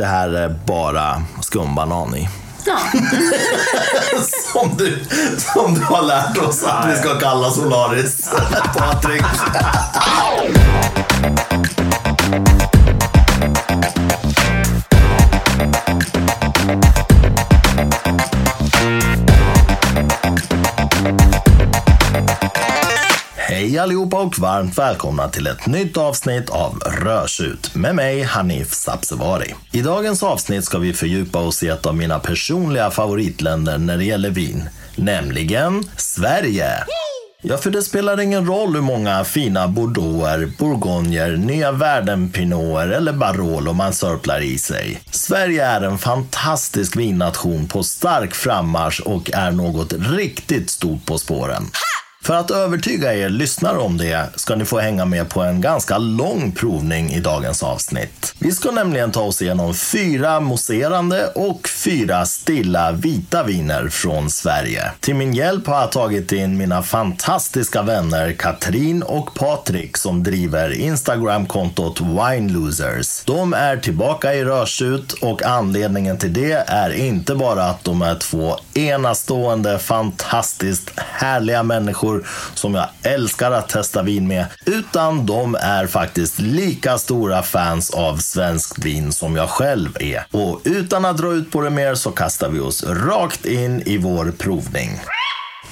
det här är bara skumbanan i. Ja. som, du, som du har lärt oss att vi ska kalla Solaris. Patrik. allihopa och varmt välkomna till ett nytt avsnitt av Rörsut med mig Hanif Sabsevari. I dagens avsnitt ska vi fördjupa oss i ett av mina personliga favoritländer när det gäller vin, nämligen Sverige. Ja, för det spelar ingen roll hur många fina bordeauxer, bourgogner, nya världen-pinoter eller barolo man sörplar i sig. Sverige är en fantastisk vinnation på stark frammarsch och är något riktigt stort på spåren. För att övertyga er lyssnare om det ska ni få hänga med på en ganska lång provning i dagens avsnitt. Vi ska nämligen ta oss igenom fyra mousserande och fyra stilla vita viner från Sverige. Till min hjälp har jag tagit in mina fantastiska vänner Katrin och Patrik som driver Instagramkontot Wine Losers. De är tillbaka i Rörsut och anledningen till det är inte bara att de är två enastående, fantastiskt härliga människor som jag älskar att testa vin med, utan de är faktiskt lika stora fans av svenskt vin som jag själv är. Och utan att dra ut på det mer så kastar vi oss rakt in i vår provning.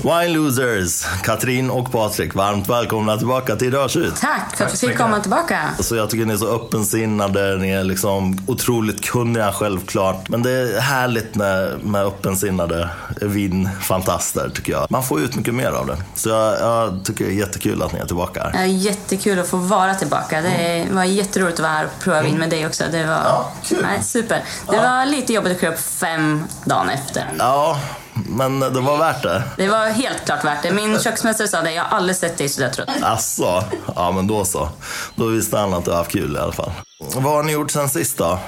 Wine Losers, Katrin och Patrik, varmt välkomna tillbaka till Rörsut. Tack för att vi fick komma tillbaka. Så jag tycker ni är så öppensinnade, ni är liksom otroligt kunniga självklart. Men det är härligt med, med öppensinnade vinfantaster tycker jag. Man får ut mycket mer av det. Så jag, jag tycker det är jättekul att ni är tillbaka här. Ja, jättekul att få vara tillbaka. Det var jätteroligt att vara här och prova vin med dig också. Det var Ja, kul. Nej, super. Det var lite jobbigt att kliva upp fem dagen efter. Ja, men det var värt det. Det var helt klart värt det. Min köksmästare sa det, jag har aldrig sett dig sådär trött. Asså, ja men då så. Då visste han att du har haft kul i alla fall. Vad har ni gjort sen sist då?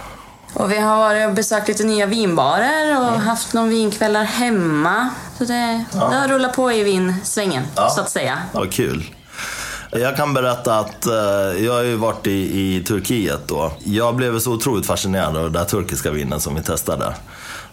Och vi har varit och besökt lite nya vinbarer och haft någon vinkvällar hemma. Så det, det har rullat på i vinsvängen, så att säga. Vad kul. Jag kan berätta att eh, jag har ju varit i, i Turkiet då. Jag blev så otroligt fascinerad av det där turkiska vinet som vi testade.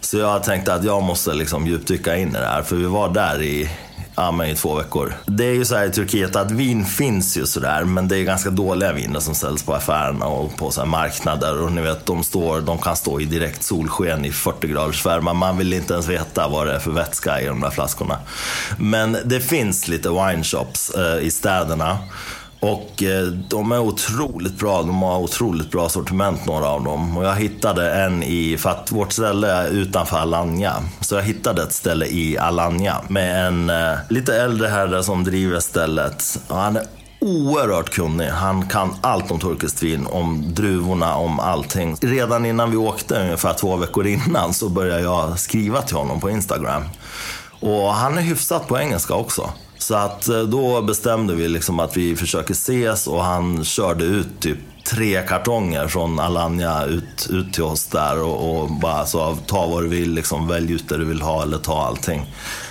Så jag tänkte att jag måste liksom djupdyka in i det här, för vi var där i, ja, men i två veckor. Det är ju så här i Turkiet att vin finns ju sådär, men det är ganska dåliga viner som säljs på affärerna och på så här marknader. Och ni vet, de, står, de kan stå i direkt solsken i 40 graders värme. Man vill inte ens veta vad det är för vätska i de där flaskorna. Men det finns lite wine shops eh, i städerna. Och eh, de är otroligt bra. De har otroligt bra sortiment, några av dem. Och jag hittade en i, för att vårt ställe är utanför Alanya. Så jag hittade ett ställe i Alanya med en eh, lite äldre herre som driver stället. Och han är oerhört kunnig. Han kan allt om turkiskt vin, om druvorna, om allting. Redan innan vi åkte, ungefär två veckor innan, så började jag skriva till honom på Instagram. Och han är hyfsat på engelska också. Så att eh, då bestämde vi liksom att vi försöker ses och han körde ut typ tre kartonger från Alanya ut, ut till oss där och, och bara sa, ta vad du vill, liksom, välj ut det du vill ha eller ta allting.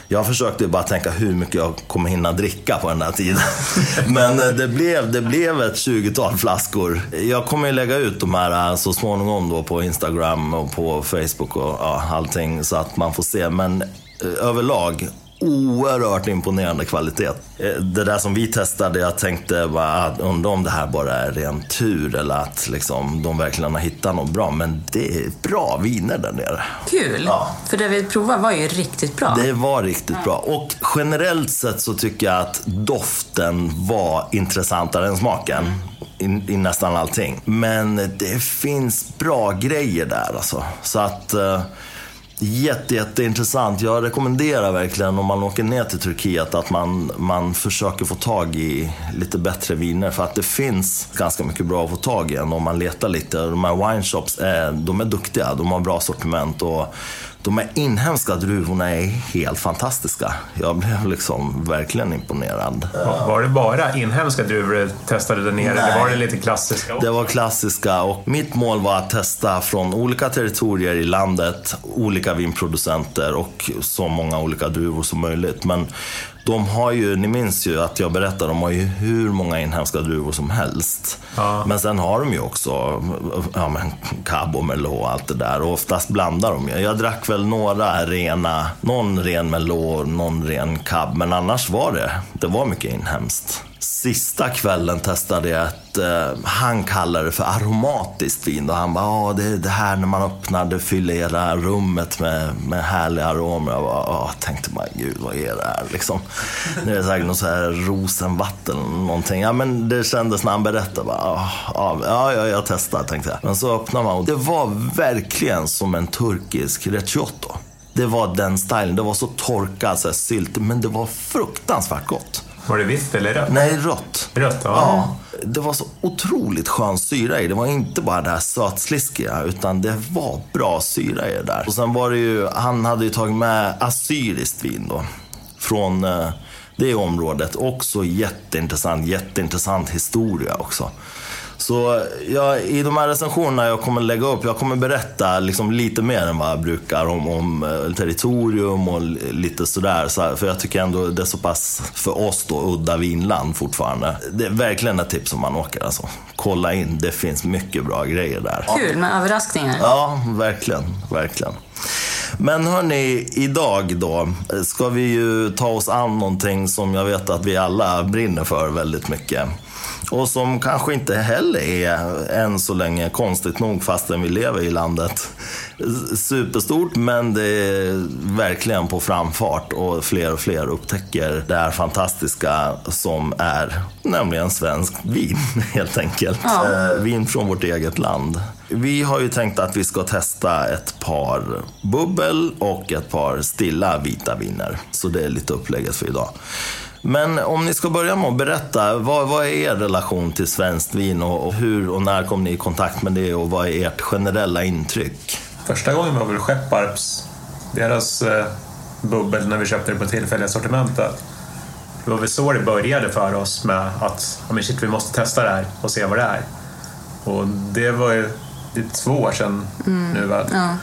Jag försökte bara tänka hur mycket jag kommer hinna dricka på den här tiden. Men eh, det blev, det blev ett 20-tal flaskor. Jag kommer ju lägga ut de här eh, så småningom då på Instagram och på Facebook och ja, allting så att man får se. Men överlag oerhört imponerande kvalitet. Eh, Det där som vi testade, jag tänkte bara, ah, undrar om det här bara är ren tur eller att liksom, de verkligen har hittat något bra. Men det är bra viner där nere. Kul! Ja. För det vi provade var ju riktigt bra. Det var riktigt bra. Och generellt sett så tycker jag att doften var intressantare än smaken. I, i nästan allting. Men det finns bra grejer där alltså. Så att... eh, Jätte, jätteintressant. Jag rekommenderar verkligen om man åker ner till Turkiet att man, man försöker få tag i lite bättre viner. För att det finns ganska mycket bra att få tag i om man letar lite. De här wine shops är, de är duktiga, de har bra sortiment. Och de här inhemska druvorna är helt fantastiska. Jag blev liksom verkligen imponerad. Var det bara inhemska druvor du testade där nere? Eller var det lite klassiska? Det var klassiska och mitt mål var att testa från olika territorier i landet, olika vinproducenter och så många olika druvor som möjligt. Men De har ju, ni minns ju att jag berättade, de har ju hur många inhemska druvor som helst. Ja. Men sen har de ju också ja, men, Cabo, Merlot och allt det där. Och oftast blandar de ju. Jag drack väl några rena, någon ren Merlot, någon ren Cab. Men annars var det, det var mycket inhemskt. Sista kvällen testade jag ett, eh, han kallade det för aromatiskt vin. Och han bara, ja det är det här när man öppnar, det fyller hela rummet med, med härliga aromer. Jag bara, åh, tänkte bara, gud vad är det här liksom? Det är säkert något så här rosenvatten eller någonting. Ja men det kändes när han berättade, bara, "Ah, ja, ja, ja jag testar tänkte jag. Men så öppnar man och det var verkligen som en turkisk recioto. Det var den stilen, det var så torkad, så här sylt, men det var fruktansvärt gott. Var det vitt eller rött? Nej, rött. Rött, ja. Ja, det var så otroligt skön syra i. Det var inte bara det här sötsliskiga, utan det var bra syra i det där. Och sen var det ju, han hade ju tagit med assyriskt vin då. Från eh, det området. Också jätteintressant, jätteintressant historia också. Så jag, i de här recensionerna jag kommer lägga upp, jag kommer berätta liksom lite mer än vad jag brukar om, om eh, territorium och li- lite sådär. Så här, för jag tycker ändå det är så pass, för oss då, udda vinland fortfarande. Det är verkligen ett tips om man åker alltså. Kolla in, det finns mycket bra grejer där. Kul med överraskningar. Ja, verkligen, verkligen. Men hörni, idag då ska vi ju ta oss an någonting som jag vet att vi alla brinner för väldigt mycket. Och som kanske inte heller är än så länge konstigt nog fastän vi lever i landet superstort. Men det är verkligen på framfart och fler och fler upptäcker det här fantastiska som är nämligen svensk vin helt enkelt. Ja. Eh, vin från vårt eget land. Vi har ju tänkt att vi ska testa ett par bubbel och ett par stilla vita viner. Så det är lite upplägget för idag. Men om ni ska börja med att berätta, vad, vad är er relation till svenskt vin och, och hur och när kom ni i kontakt med det och vad är ert generella intryck? Första gången var väl Skepparps, deras eh, bubbel när vi köpte det på tillfälliga sortimentet. Det var väl så det började för oss med att ja, men shit, vi måste testa det här och se vad det är. Och det var ju det är två år sedan nu väl. Ja.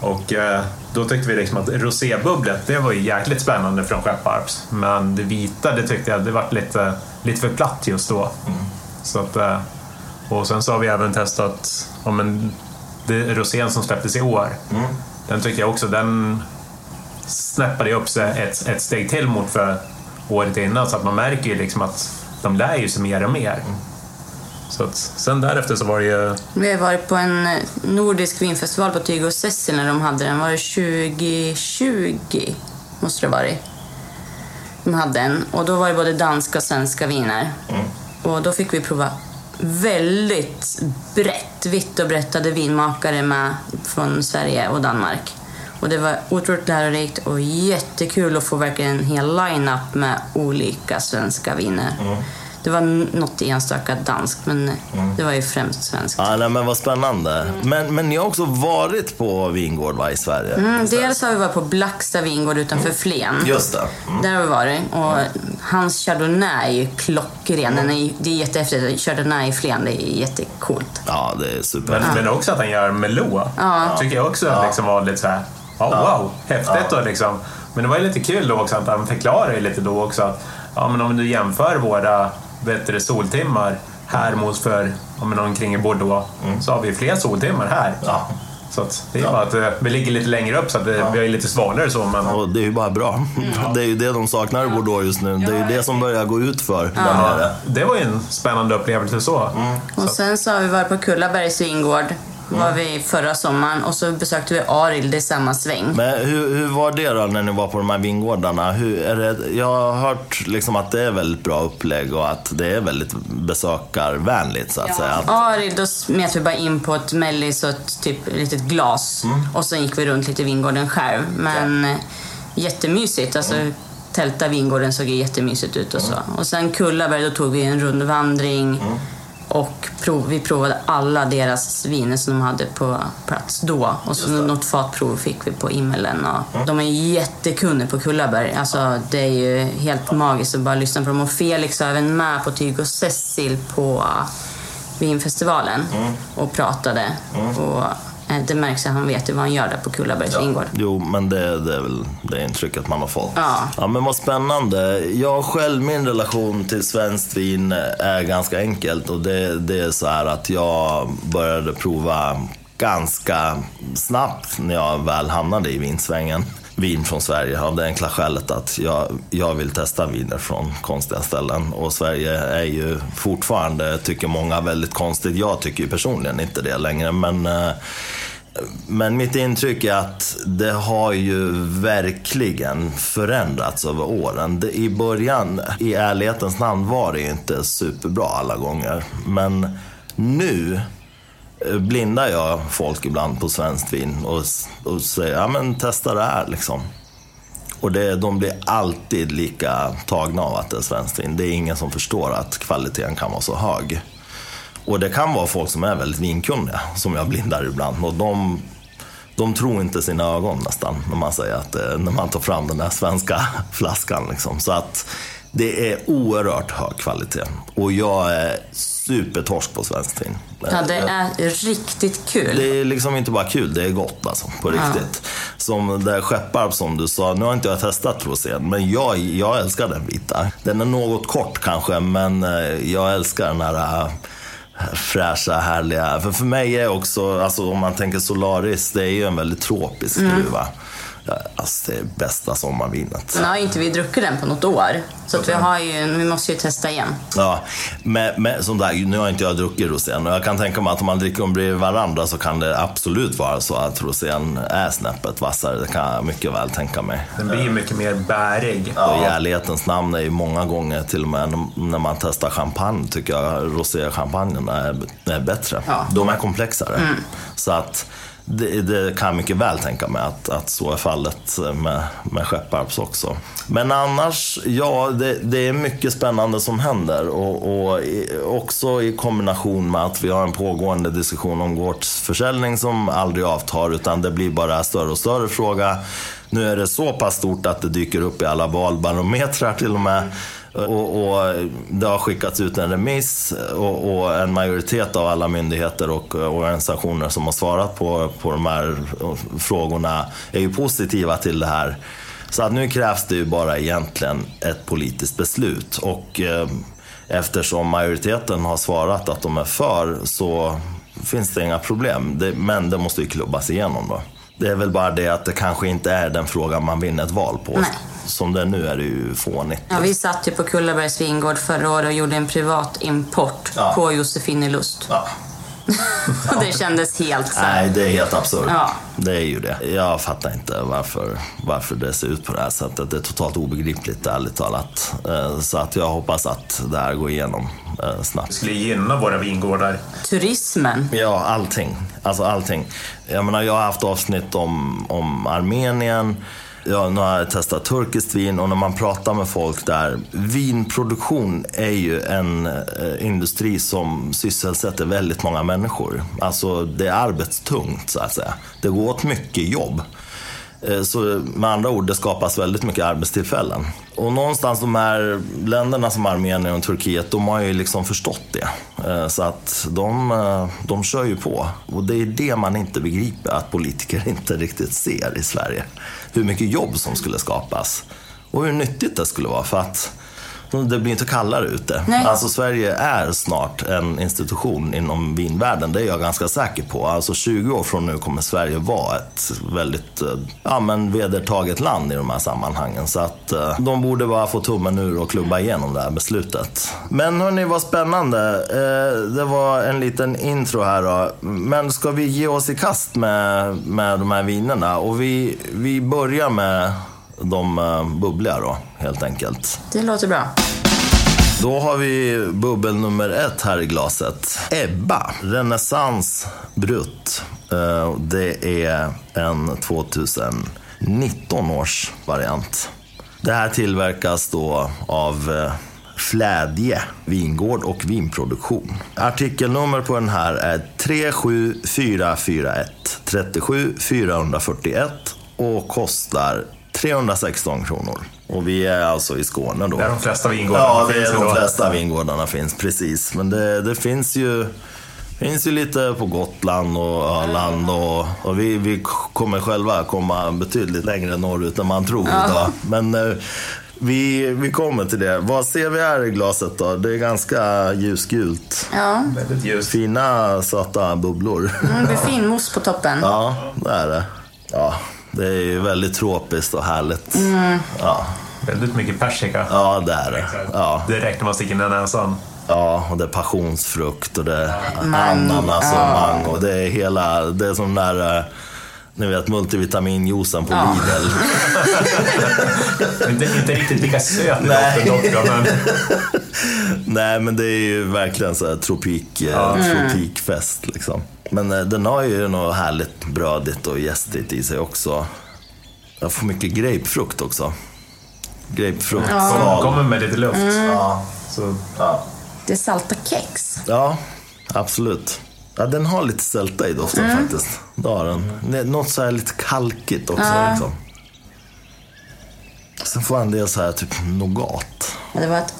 Och eh, då tyckte vi liksom att rosébubblet, det var ju jäkligt spännande från Skepparps. Men det vita, det tyckte jag, det var lite, lite för platt just då. Så att, eh, och sen så har vi även testat ja, men, det, rosén som släpptes i år. Den tyckte jag också, den snäppade upp sig ett, ett steg till mot för året innan. Så att man märker ju liksom att de lär ju sig mer och mer. Så att, sen därefter så var det ju Vi har varit på en eh, nordisk vinfestival på Tygo och Cecil när de hade den. Var det 2020? Måste det varit. De hade en. Och då var det både danska och svenska viner. Och då fick vi prova väldigt brett, vitt och brett hade vinmakare med från Sverige och Danmark. Och det var otroligt lärorikt och jättekul att få verkligen en hel line-up med olika svenska viner. Det var något enstaka danskt, men det var ju främst svenskt. Ja, nej, men vad spännande. Men, men ni har också varit på vingård va, i Sverige? Mm, dels har vi varit på Blacksta vingård utanför Flen. Just det. Mm. Där har vi varit. Och hans chardonnay är ju klockren. Den är, det är jättehäftigt. Chardonnay i Flen, det är jättecoolt. Ja, det är super. Men, men också att han gör Merlot. Tycker jag också liksom var lite så här, ja, wow, häftigt då liksom. Men det var ju lite kul då också att han förklarar ju lite då också att ja, men om du jämför våra bättre soltimmar här mot för om omkring i Bordeaux så har vi fler soltimmar här. Ja. Så att det är bara att eh, vi ligger lite längre upp så att det, vi är lite svalare så. Men, Och det är ju bara bra. Det är ju det de saknar i Bordeaux just nu. Det är ju det som börjar gå ut för nere. det var ju en spännande upplevelse så. Och sen så har vi varit på Kullabergs vingård. Var vi förra sommaren och så besökte vi Arild i samma sväng. Men hur, hur var det då när ni var på de här vingårdarna? Hur är det, jag har hört liksom att det är väldigt bra upplägg och att det är väldigt besökarvänligt så att säga. Att, Arild, då smet vi bara in på ett mellis och ett typ litet glas. Och sen gick vi runt lite i vingården själv. Men eh, jättemysigt. Alltså, Tälta vingården såg ju jättemysigt ut och så. Och sen Kullaberg, då tog vi en rundvandring. Och prov, vi provade alla deras viner som de hade på plats då. Och så något fatprov fick vi på Immelen. Och De är jättekunniga på Kullaberg. Alltså, det är ju helt magiskt att bara lyssna på dem. Och Felix var även med på Tyg och Cecil på vinfestivalen och pratade. Och Eh, Det märks att han vet ju vad han gör där på Kullabergs vingård. Jo, men det, det är väl det intrycket man har fått. Ja. ja, men vad spännande. Jag själv, min relation till svenskt vin är ganska enkelt. Och det, det är så här att jag började prova ganska snabbt när jag väl hamnade i vinsvängen. Vin från Sverige av det enkla skälet att jag, jag vill testa viner från konstiga ställen. Och Sverige är ju fortfarande, tycker många, väldigt konstigt. Jag tycker ju personligen inte det längre. Men eh, men mitt intryck är att det har ju verkligen förändrats över åren. Det, I början, i ärlighetens namn, var det ju inte superbra alla gånger. Men nu Eh, blindar jag folk ibland på svenskt vin och, och säger ja men testa det här liksom. Och det, de blir alltid lika tagna av att det är svenskt vin. Det är ingen som förstår att kvaliteten kan vara så hög. Och det kan vara folk som är väldigt vinkunniga, som jag blindar ibland. Och de, de tror inte sina ögon nästan, när man säger att eh, när man tar fram den där svenska flaskan. Liksom. Så att det är oerhört hög kvalitet. Och jag är supertorsk på svenskt vin. Ja, det är riktigt kul. Det är liksom inte bara kul, det är gott alltså, på riktigt. Som det Skepparp som du sa, nu har inte jag testat rosén, men jag, jag älskar den vita. Den är något kort kanske, men eh, jag älskar den här äh, fräscha, härliga. För för mig är också, alltså om man tänker Solaris, det är ju en väldigt tropisk druva. Ja, alltså det är bästa sommarvinet. Nu har ju inte vi druckit den på något år. Så att vi, har ju, vi måste ju testa igen. Ja, men, men som där, nu har inte jag druckit rosén och jag kan tänka mig att om man dricker dem bredvid varandra så kan det absolut vara så att rosén är snäppet vassare. Det kan jag mycket väl tänka mig. Den blir ju mycket mer bärig. Och i ärlighetens namn är ju många gånger, till och med när man testar champagne, tycker jag roséchampagnen är, är bättre. Ja. De är komplexare. Så att det, det kan jag mycket väl tänka mig att, att så är fallet med, med Skepparps också. Men annars, ja, det, det är mycket spännande som händer. Och, och i, också i kombination med att vi har en pågående diskussion om gårdsförsäljning som aldrig avtar, utan det blir bara större och större fråga. Nu är det så pass stort att det dyker upp i alla valbarometrar till och med. Och, och det har skickats ut en remiss och, och, en majoritet av alla myndigheter och organisationer som har svarat på, på de här frågorna är ju positiva till det här. Så att nu krävs det ju bara egentligen ett politiskt beslut. Och eh, eftersom majoriteten har svarat att de är för så finns det inga problem. Det, men det måste ju klubbas igenom då. Det är väl bara det att det kanske inte är den frågan man vinner ett val på. Nej. Som det är nu är det ju fånigt. Ja, vi satt ju på Kullabergs vingård förra året och gjorde en privat import Ja. på Josefinelust. Ja. Och det kändes helt så här. Nej, det är helt absurt. Ja. Det är ju det. Jag fattar inte varför, varför det ser ut på det här sättet. Det är totalt obegripligt, ärligt talat. Eh, Så att jag hoppas att det här går igenom eh, Det snabbt. skulle gynna våra vingårdar. Turismen. Ja, allting. Alltså allting. Jag menar, jag har haft avsnitt om, om Armenien. Ja, nu har jag testat turkiskt vin och när man pratar med folk där. Vinproduktion är ju en eh, industri som sysselsätter väldigt många människor. Alltså det är arbetstungt så att säga. Det går åt mycket jobb. Eh, så med andra ord, det skapas väldigt mycket arbetstillfällen. Och någonstans de här länderna som Armenien och Turkiet, de har ju liksom förstått det. Eh, så att de, eh, de kör ju på. Och det är det man inte begriper, att politiker inte riktigt ser i Sverige. Hur mycket jobb som skulle skapas. Och hur nyttigt det skulle vara. För att det blir inte kallare ute. Nej. Alltså Sverige är snart en institution inom vinvärlden, det är jag ganska säker på. Alltså 20 år från nu kommer Sverige vara ett väldigt eh, ja, men vedertaget land i de här sammanhangen. Så att eh, de borde bara få tummen ur och klubba igenom det här beslutet. Men hörni, vad spännande. Eh, det var en liten intro här då. Men ska vi ge oss i kast med, med de här vinerna? Och vi, vi börjar med de eh, bubbliga då, helt enkelt. Det låter bra. Då har vi bubbel nummer ett här i glaset. Ebba, Renaissance Brut. Eh, Det är en 2019 års variant. Det här tillverkas då av eh, Flädje vingård och vinproduktion. Artikelnummer på den här är 37441 37 441 och kostar 316 kronor. Och vi är alltså i Skåne då. Där de flesta vingårdarna Ja, det finns är de flesta vingårdarna finns, precis. Men det, det finns ju finns ju lite på Gotland och Öland och, och vi, vi kommer själva komma betydligt längre norrut än man tror idag. Men eh, vi, vi kommer till det. Vad ser vi här i glaset då? Det är ganska ljusgult. Ja, Väldigt ljust. Fina söta bubblor. mm, det blir fin mousse på toppen. Ja, det är det. Ja, det är ju väldigt tropiskt och härligt. Ja, Väldigt mycket persika. ja, det är det. Ja. Direkt när man sticker ner näsan. Ja, och det är passionsfrukt och det är ananas och mango. Det är hela, det är som den där, eh, ni vet multivitaminjuicen på Ja. Lidl. Inte, inte riktigt lika söt Nej. då, men Nej, men det är ju verkligen så här tropik, eh, tropikfest liksom. Men eh, den har ju något härligt brödigt och jästigt i sig också. Jag får mycket grapefrukt också. Grapefrukt, kom, skal. kommer med lite luft. Ja. Så, Ja. Det är salta kex. ja, absolut. Ja, den har lite sälta i doften faktiskt. Det har den. Det är Något så här lite kalkigt också. Liksom. Sen får han det så här typ nougat. Ja, Det var ett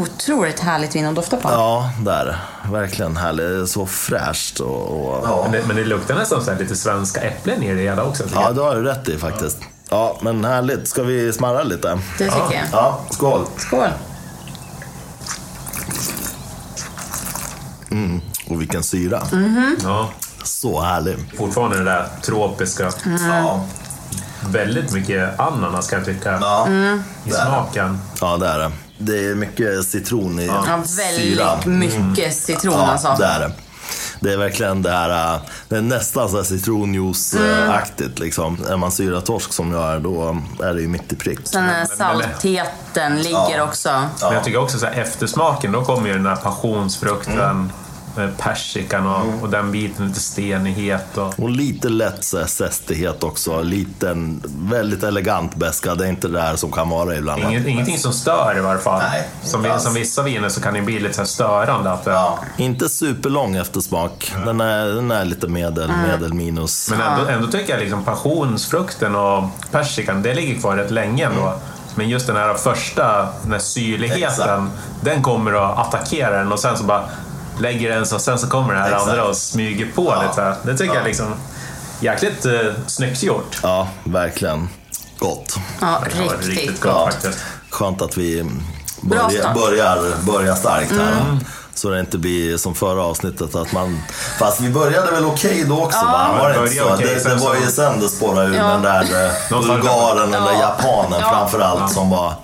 otroligt härligt vin att dofta på. Ja, det är det. Verkligen härligt. Det är Så fräscht och... och men, det, men det luktar nästan så här lite svenska äpplen i det hela också. Ja, det har du rätt i faktiskt. Ja, men härligt. Ska vi smarra lite? Det tycker jag. Ja, skål. Skål! Och vilken syra. Ja, Så härlig. fortfarande det där tropiska. Ja. Väldigt mycket ananas kan jag tycka Ja. i smaken. ja, det är det. Det är mycket citron i Ja, syra. väldigt mycket citron Ja, alltså. det är det. Det är verkligen det här, äh, det är nästan så här citronjuice-aktigt liksom. Är man syra torsk som jag är, då är det ju mitt i prick. Sen den saltheten ligger också. Men jag tycker också så här, eftersmaken, då kommer ju den här passionsfrukten, med persikan och, och den biten, lite stenighet. Och, Och lite lätt här zestighet också. Liten, väldigt elegant beska. Det är inte det där som kan vara ibland. Inget, ingenting som stör i varje fall. Nej, som, som vissa viner så kan det bli lite så här störande. Att, det- Inte superlång eftersmak. Den är, den är lite medel, medel minus. Men ändå, ändå tycker jag liksom passionsfrukten och persikan, det ligger kvar rätt länge ändå. Men just den här första, den här syrligheten, Exakt. den kommer att attackera den och sen så bara lägger den så sen så kommer det här Exakt. andra och smyger på Ja. lite. Det tycker Ja. jag liksom jäkligt eh, snyggt gjort. Ja, verkligen. Gott. Ja, var riktigt gott Ja. faktiskt. Skönt att vi börjar, börjar, börjar starkt här. Så det inte blir som förra avsnittet att man... Fast vi började väl okej då också va? Var det inte så? okej, det, det var ju sen det spårade ur Ja. den där eh, bulgaren eller Ja. japanen Ja. framförallt som var...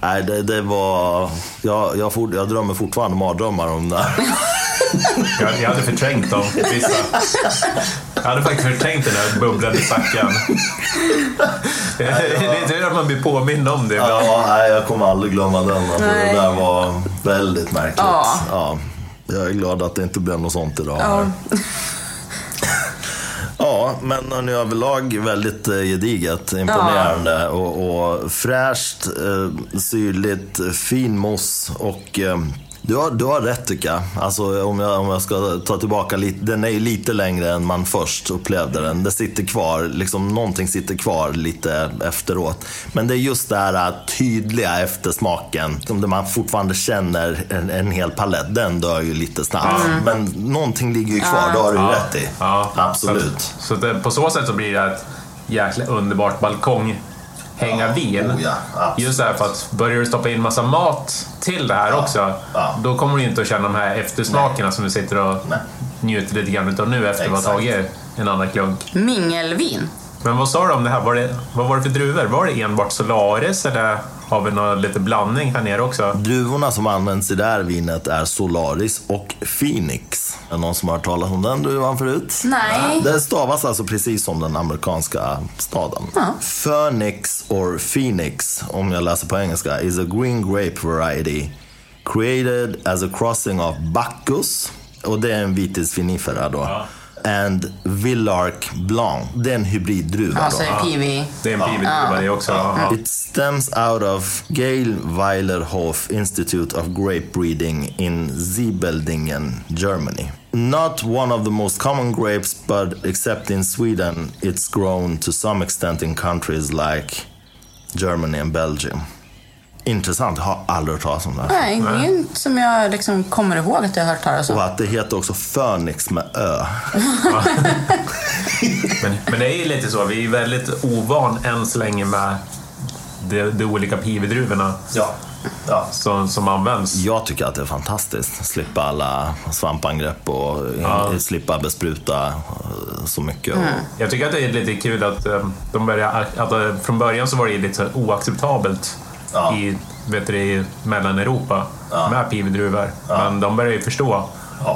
Nej, det, det var... Jag, jag, for, jag drömmer fortfarande mardrömmar om det. Jag, jag hade förträngt dem, vissa. Jag hade faktiskt förträngt den där bubblande stackaren. Det är tur att man blir påmind om det ibland. Ja, nej, jag kommer aldrig glömma den. Alltså, det där var väldigt märkligt. Ja. Ja. Jag är glad att det inte blev något sånt idag. Ja. Ja, men överlag väldigt eh, gediget, imponerande och, och fräscht, eh, syrligt, fin mousse och eh, du har, du har rätt tycker jag. Alltså om jag, om jag ska ta tillbaka lite, den är ju lite längre än man först upplevde den. Det sitter kvar, liksom någonting sitter kvar lite efteråt. Men det är just det här tydliga eftersmaken, som där man fortfarande känner en, en hel palett. Den dör ju lite snabbt. Men någonting ligger ju kvar, det har du ju rätt i. Ja, Absolut. Så, så det, på så sätt så blir det ett jäkla underbart balkong hänga vin. Oh ja. Just därför att börjar du stoppa in massa mat till det här också, ja. då kommer du inte att känna de här eftersmakerna som du sitter och Nej. njuter lite grann utav nu efter att ha tagit en annan klunk. Mingelvin. Men vad sa du om det här? Var det, vad var det för druvor? Var det enbart Solaris eller har vi någon lite blandning här nere också? Druvorna som används i det här vinet är Solaris och Phoenix. Är det någon som har hört talas om den druvan förut? Nej. Det stavas alltså precis som den amerikanska staden. Phoenix or Phoenix, om jag läser på engelska, is a green grape variety created as a crossing of Bacchus, och det är en vitis vinifera då, and Villarc Blanc. Det är en hybriddruva Alltså då. pivi. Det är en bibelduva det också. It stems out of Gail Weilerhof Institute of Grape Breeding in Siebeldingen, Germany. Not one of the most common grapes, but except in Sweden, it's grown to some extent in countries like Germany and Belgium. Intressant, har aldrig hört talas om det. här. Nej, det är inte som jag liksom kommer ihåg att jag har hört talas om. Och att det heter också Phoenix med Ö. Men, men det är ju lite så, vi är väldigt ovan än så länge med de, de olika pivedruvorna Ja. ja. som, som används. Jag tycker att det är fantastiskt. Slippa alla svampangrepp och Ja. slippa bespruta eh, så mycket. Och, Jag tycker att det är lite kul att eh, de börjar, att eh, från början så var det lite oacceptabelt Ja. i, vet du, i Mellaneuropa Ja. med pivedruvor. Men de börjar ju förstå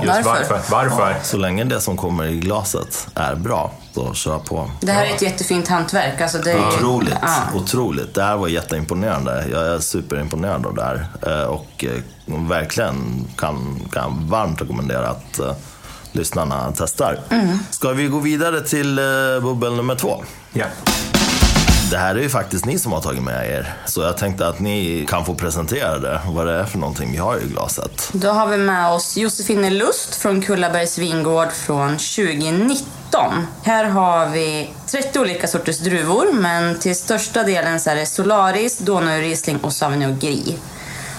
just Varför? varför. varför. Så länge det som kommer i glaset är bra, så kör på. Det här är ett jättefint hantverk. Alltså det är, Otroligt, Ja. otroligt. Det här var jätteimponerande. Jag är superimponerad av det här. Eh, Och eh, verkligen kan, kan varmt rekommendera att eh, lyssnarna testar. Ska vi gå vidare till bubbel nummer två? Ja. Det här är ju faktiskt ni som har tagit med er. Så jag tänkte att ni kan få presentera det, vad det är för någonting vi har i glaset. Då har vi med oss Josefine Lust från Kullabergs vingård från 2019. Här har vi 30 olika sorters druvor, men till största delen så är det Solaris, Donau Riesling och Sauvignon Gris.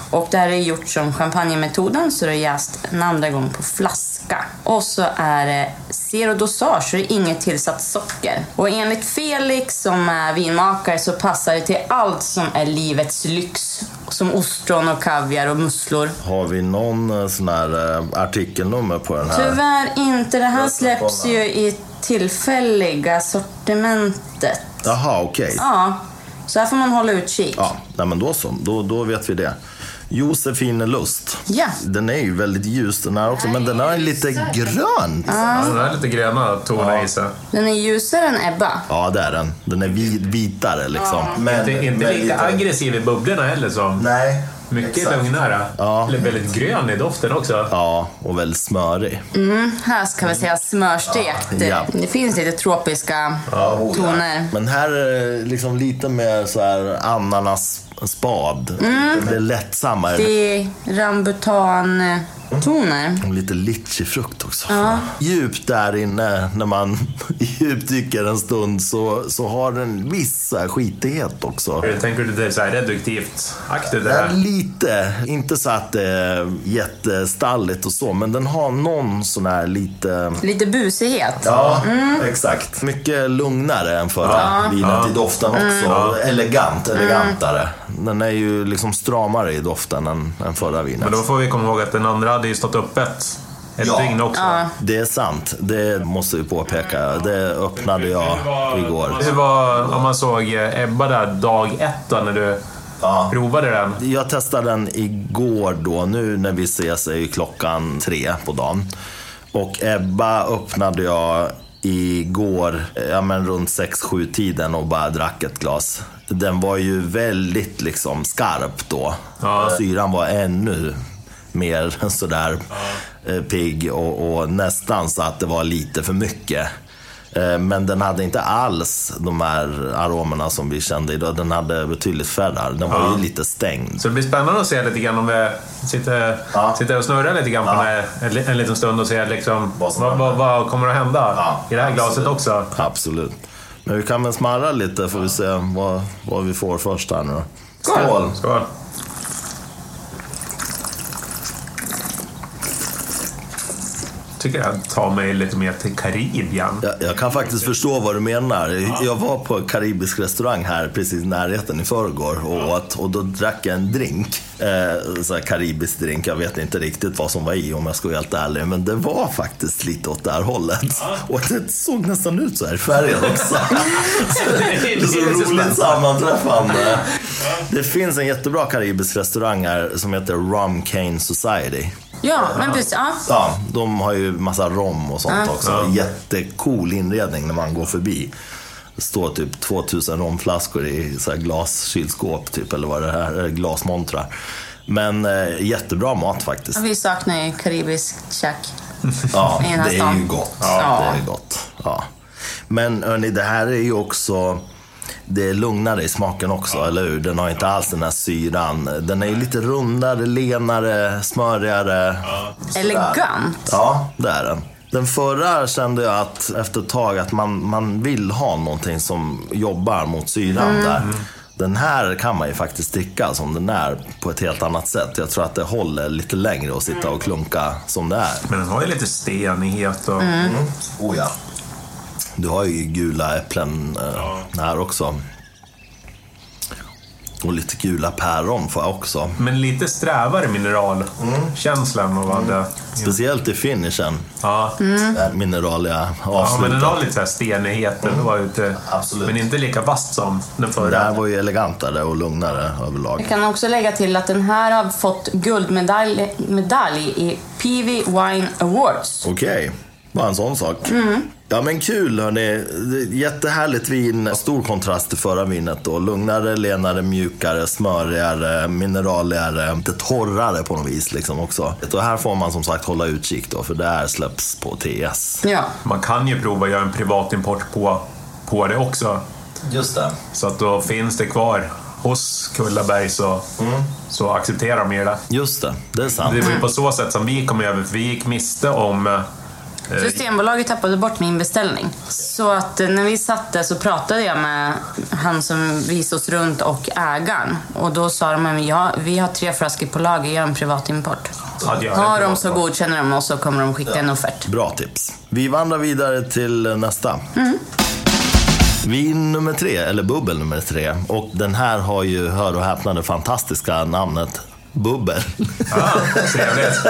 Och det här är gjort som champagnemetoden, så det är jäst en andra gång på flaska. Och så är det zero dosage, så det är inget tillsatt socker. Och enligt Felix som är vinmakare så passar det till allt som är livets lyx. Som ostron och kaviar och musslor. Har vi någon eh, sån här eh, artikelnummer på den här? Tyvärr inte. Det här släpps ju i tillfälliga sortimentet. Jaha, okej. Ja, så här får man hålla utkik. Ja, nej men då så. Då, då vet vi det. Josefine Lust. Ja. Den är ju väldigt ljus den här också, men den har en lite grön. Ja, den har lite gröna toner i sig. Den är ljusare än Ebba. Ja, det är den. Den är vit, vitare liksom. Men, Inte, inte men lika lite- aggressiv i bubblorna heller som. Nej. Mycket exakt. lugnare. Ja. Eller väldigt grön i doften också. Ja, och väldigt smörig. Här ska vi säga smörstekt. Ja. Det finns lite tropiska toner. Men här är liksom lite mer så här ananas-spad. Det är lättsammare. Det är rambutan-toner. Och Lite litchifrukt också. Djupt där inne, när man djupdyker en stund, så, så har den viss här skitighet också. Tänker du så här reduktivt aktigt det Ja, här? lite. Inte så att det är jättestalligt och så, men den har någon sån här lite... Lite busighet. Ja, exakt. Mycket lugnare än förra vinet i doften också. Elegant, elegantare. Den är ju liksom stramare i doften än, än förra vinet. Men då får vi komma ihåg att den andra hade ju stått öppet ett Ja. dygn också. Det är sant, det måste vi påpeka. Det öppnade jag igår. Hur var, om man såg eh, Ebba där dag ett då när du Ja. provade den? Jag testade den igår då. Nu när vi ses är ju klockan tre på dagen. Och Ebba öppnade jag igår, ja men runt 6-7 tiden och bara drack ett glas. Den var ju väldigt liksom skarp då. Ja. Syran var ännu mer sådär eh, pigg och, och nästan så att det var lite för mycket. Eh, Men den hade inte alls de här aromerna som vi kände idag. Den hade betydligt färre. Den var ju lite stängd. Så det blir spännande att se lite grann om vi sitter, Ja. sitter och snurrar lite grann på Ja. en, en liten stund och ser liksom, Vad vad, vad, kommer att hända Ja, i det här glaset absolut. också. Absolut. Vi kan väl smarra lite får vi se vad, vad vi får först här nu då. Skål! Skål! Tycker jag tar mig lite mer till Karibien. Jag, jag kan faktiskt förstå vad du menar. Jag var på en karibisk restaurang här precis i närheten i förrgår och åt och då drack jag en drink. Eh, så här karibisk drink. Jag vet inte riktigt vad som var i om jag ska vara helt ärlig. Men det var faktiskt lite åt det här hållet. Och det såg nästan ut så här i färgen också. det är så roligt sammanträffande. Det finns en jättebra karibisk restaurang här som heter Rum Cane Society. Ja, men precis. Ja. Ja, de har ju massa rom och sånt också. Jättecool inredning när man går förbi. Det står typ 2000 romflaskor i så här glaskylskåp typ, eller vad det här är, glasmontrar. Men eh, jättebra mat faktiskt. Vi saknar ju karibiskt käk. Ja, det är ju gott. Ja. Det är gott. Ja. Men hörni, det här är ju också... Det är lugnare i smaken också, eller hur? Den har inte alls den här syran. Den är ju lite rundare, lenare, smörigare. Sådär. Elegant. Ja, det är den. Den förra kände jag att efter ett tag att man, man vill ha någonting som jobbar mot syran där. Den här kan man ju faktiskt dricka som den är på ett helt annat sätt. Jag tror att det håller lite längre att sitta och klunka som det är. Men den har ju lite stenighet och... Oh ja. Du har ju gula äpplen eh, här också. Och lite gula päron får jag också. Men lite strävare mineralkänslan av vad det... Speciellt i finishen. Ja. Där mineraliga ja, men den avslutet. har lite så här stenighet. Den var ute, Absolut. Men inte lika vass som den Det förra. här var ju elegantare och lugnare överlag. Jag kan också lägga till att den här har fått guldmedalj medalj i PV Wine Awards. Okej, bara en sån sak. Ja men kul hörni. Jättehärligt vin. Stor kontrast till förra vinet då. Lugnare, lenare, mjukare, smörigare, mineraligare. Lite torrare på något vis liksom också. Och här får man som sagt hålla utkik då, för det här släpps på TS. Ja. Man kan ju prova att göra en privatimport på, på det också. Just det. Så att då finns det kvar hos Kullaberg så, så accepterar de ju det. Just det, det är sant. Det var ju på så sätt som vi kom över, för vi gick miste om... eh, Systembolaget tappade bort min beställning. Så att eh, när vi satt där så pratade jag med han som visade oss runt och ägaren. Och då sa de att ja, vi har tre flaskor på lager, gör en privatimport. Har de så godkänner de oss så kommer de skicka en offert. Bra tips. Vi vandrar vidare till nästa. Vin nummer tre, eller bubbel nummer tre. Och den här har ju, hör och häpna, det fantastiska namnet Bubbel. Ja, trevligt.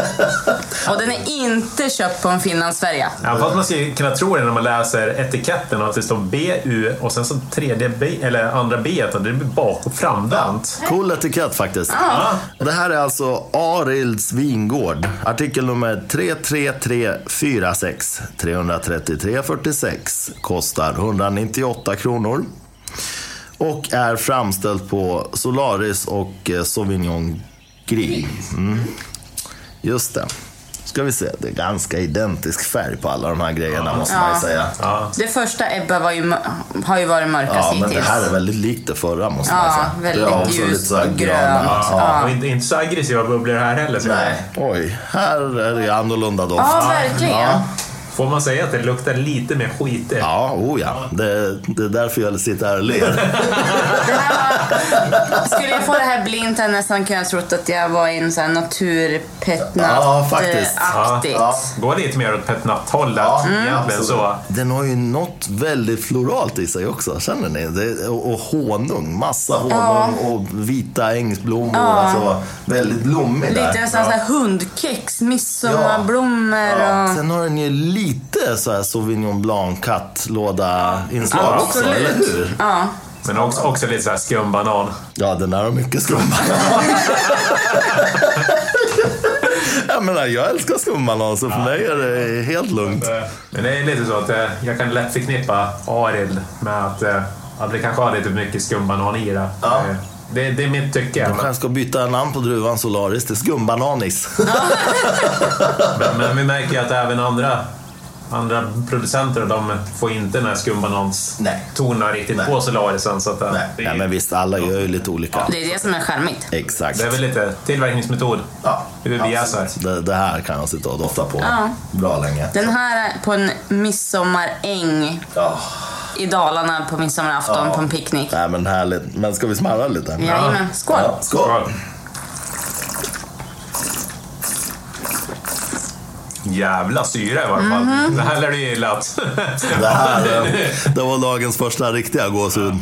Och den är inte köpt på en Finlandsfärja. Ja, fast man ska kunna tro det när man läser etiketten att det står BU och sen så tredje B, eller andra B, och det blir bak och framvänt. Cool etikett faktiskt. Det här är alltså Arilds vingård. Artikel nummer 33346 33346. Kostar 198 kronor. Och är framställt på Solaris och eh, Sauvignon Gris. Mm. Just det. Ska vi se, det är ganska identisk färg på alla de här grejerna måste man ju säga. Ja. Det första Ebba var ju, har ju varit mörkast Ja, men det hittills. här är väldigt likt det förra måste man Ja, säga. väldigt det ljust lite så här och gröna- grönt. Ja. Och inte, inte så aggressiva bubblor här heller. Så Nej. Oj, här är det annorlunda doft. Ja, verkligen. Ja. Får man säga att det luktar lite mer skitigt? Ja, oh ja. Det, det är därför jag sitter här och ler. Skulle jag få det här blint hade jag nästan kunnat trott att jag var i en sån här Ja, faktiskt. naturpetnat-aktigt. Ja, Gå lite mer åt petnatthållet Ja, egentligen så. Den har ju något väldigt floralt i sig också, känner ni? Det, och, och honung, massa honung och vita ängsblommor. Alltså, väldigt blommig Lite där. nästan så här hundkex, midsomarblommor Ja. och... Sen har den ju lite så här Sauvignon Blanc kattlåda-inslag Ja, också, eller hur? Ja. Men också, också lite så här skumbanan. Ja, den där har mycket skumbanan. jag menar, jag älskar skumbanan så för mig är det helt lugnt. Men det är lite så att eh, jag kan lätt förknippa Arild med att, eh, att det kanske har lite mycket skumbanan i det. Ja. Eh, Det, det är mitt tycke. De kanske ska byta namn på druvan Solaris till skumbananis. Men, men vi märker ju att även andra, andra producenter de får inte den här Nej. skumbananstonen riktigt Nej. på Solarisen. Så att, eh, det, Nej, men visst, alla gör ju lite olika. Det är det som är charmigt. Exakt. det är väl lite tillverkningsmetod. Ja, Hur vi jäser. Det, det här kan jag sitta och dofta på Ja. bra länge. Den här är på en midsommaräng Ja. i Dalarna på midsommarafton Ja. på en picknick. Nej, men härligt. Men ska vi smarra lite? Jajamän. Skål! Ja, skål! Skål. Jävla syra i varje fall. Mhm. Det här lär du gilla. att- Det här det var dagens första riktiga gåshud.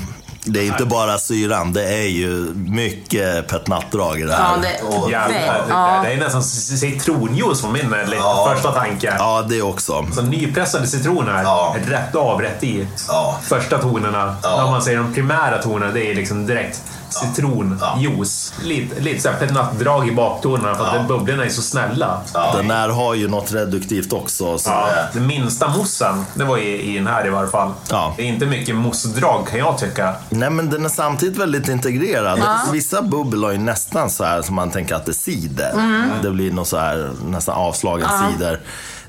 Det är inte bara syran, det är ju mycket petnattdrag i det här. Ja, det- Och, Jävlar, det, Ja. det är nästan citronjuice på min eh, lite Ja. första tanke. ja, det också. Så nypressade citroner, Ja. rätt av, rätt i. Ja. Första tonerna, Ja. när man säger de primära tonerna, det är liksom direkt citronjuice. Lite, lite såhär petnattdrag i baktonerna för att Ja. bubblorna är så snälla. Den här har ju något reduktivt också. Så Ja, det- den minsta mossen, det var i, i den här i varje fall. Ja. Det är inte mycket mossdrag kan jag tycka. Nej, men den är samtidigt väldigt integrerad. Vissa bubbel har ju nästan så här som man tänker att det är cider. Det blir något så här nästan avslagen cider.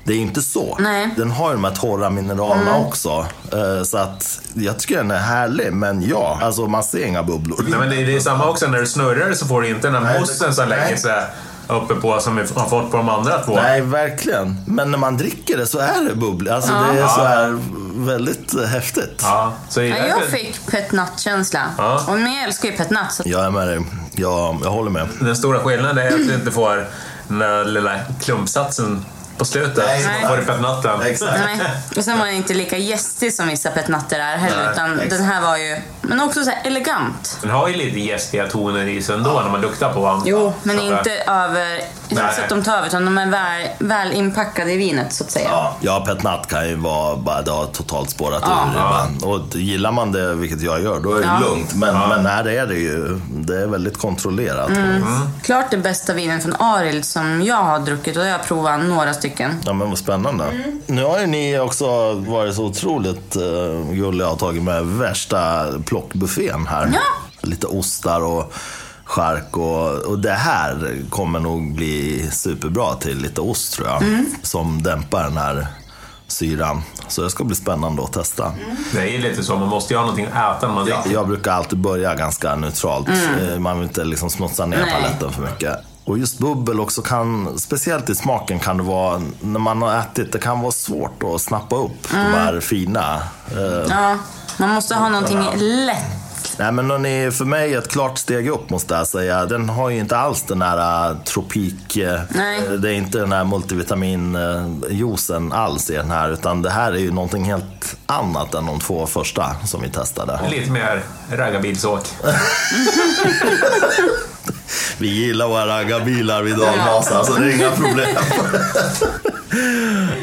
Det är inte så. Nej. Den har ju de här torra mineralerna också. Eh, Så att jag tycker den är härlig. Men ja, alltså man ser inga bubblor. Nej, men det, det är samma också när du snurrar så får du inte den här mossen som lägger sig. uppe på som vi har fått på de andra två. Nej, verkligen. Men när man dricker det så är det bubbligt. Alltså det är så här väldigt eh, häftigt. Ja, så Ja, är jag fick petnat-känsla. Ja. Och jag älskar ju petnat. Så... Jag är med dig. Jag, jag håller med. Den stora skillnaden är att du inte får den där lilla klumpsatsen på slutet. Nej. Får du petnatten. Nej. Och sen var den inte lika gästig som vissa petnatter är heller. Nej, utan exakt. den här var ju... Men också så här elegant. Den har ju lite gästiga toner i sig ändå när man luktar på den. Jo, men inte över... Nej. så att de tar över, utan de är väl, väl inpackade i vinet så att säga. Ja, ja petnat kan ju vara bara, det har totalt spårat Ja. ur ibland. Och gillar man det, vilket jag gör, då är det Ja. lugnt. Men, men här är det ju, det är väldigt kontrollerat. Mm. Klart det bästa vinen från Arild som jag har druckit och jag har provat några stycken. Ja men vad spännande. Nu har ju ni också varit så otroligt uh, gulliga och tagit med värsta plockbuffén här. Ja. Lite ostar och chark och, och det här kommer nog bli superbra till lite ost tror jag. Som dämpar den här syran. Så det ska bli spännande att testa. Det är ju lite så, man måste ju ha någonting att äta när man dricker. Jag brukar alltid börja ganska neutralt. Eh, Man vill inte liksom smutsa ner Nej. paletten för mycket. Och just bubbel också kan, speciellt i smaken kan det vara, när man har ätit, det kan vara svårt att snappa upp de här fina. Eh, Ja, man måste ha någonting lätt. Nej men hörni, för mig ett klart steg upp måste jag säga. Den har ju inte alls den här eh, tropik... eh, Nej. Det är inte den här multivitaminjuicen alls i den här. Utan det här är ju någonting helt annat än de två första som vi testade. Lite mer raggarbilsåk. Vi gillar våra raggarbilar vid Dalmasa, så det är inga problem.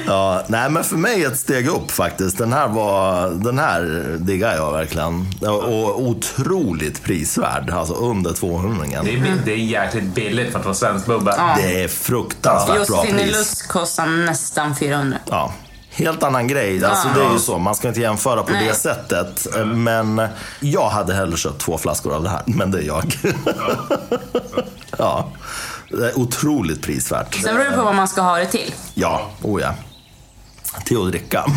ja, nej, men för mig ett steg upp faktiskt. Den här, var, den här diggar jag verkligen. Och otroligt prisvärd, alltså under 200 Det är, det är jäkligt billigt för att vara svensk bubbel. Det är fruktansvärt bra Just pris. Finilust kostar nästan 400. Ja. Helt annan grej. Alltså, det är ju så, man ska inte jämföra på Nej. det sättet. Men jag hade hellre köpt två flaskor av det här, men det är jag. ja. Det är otroligt prisvärt. Sen beror det på vad man ska ha det till. Ja, oh ja. Till att dricka.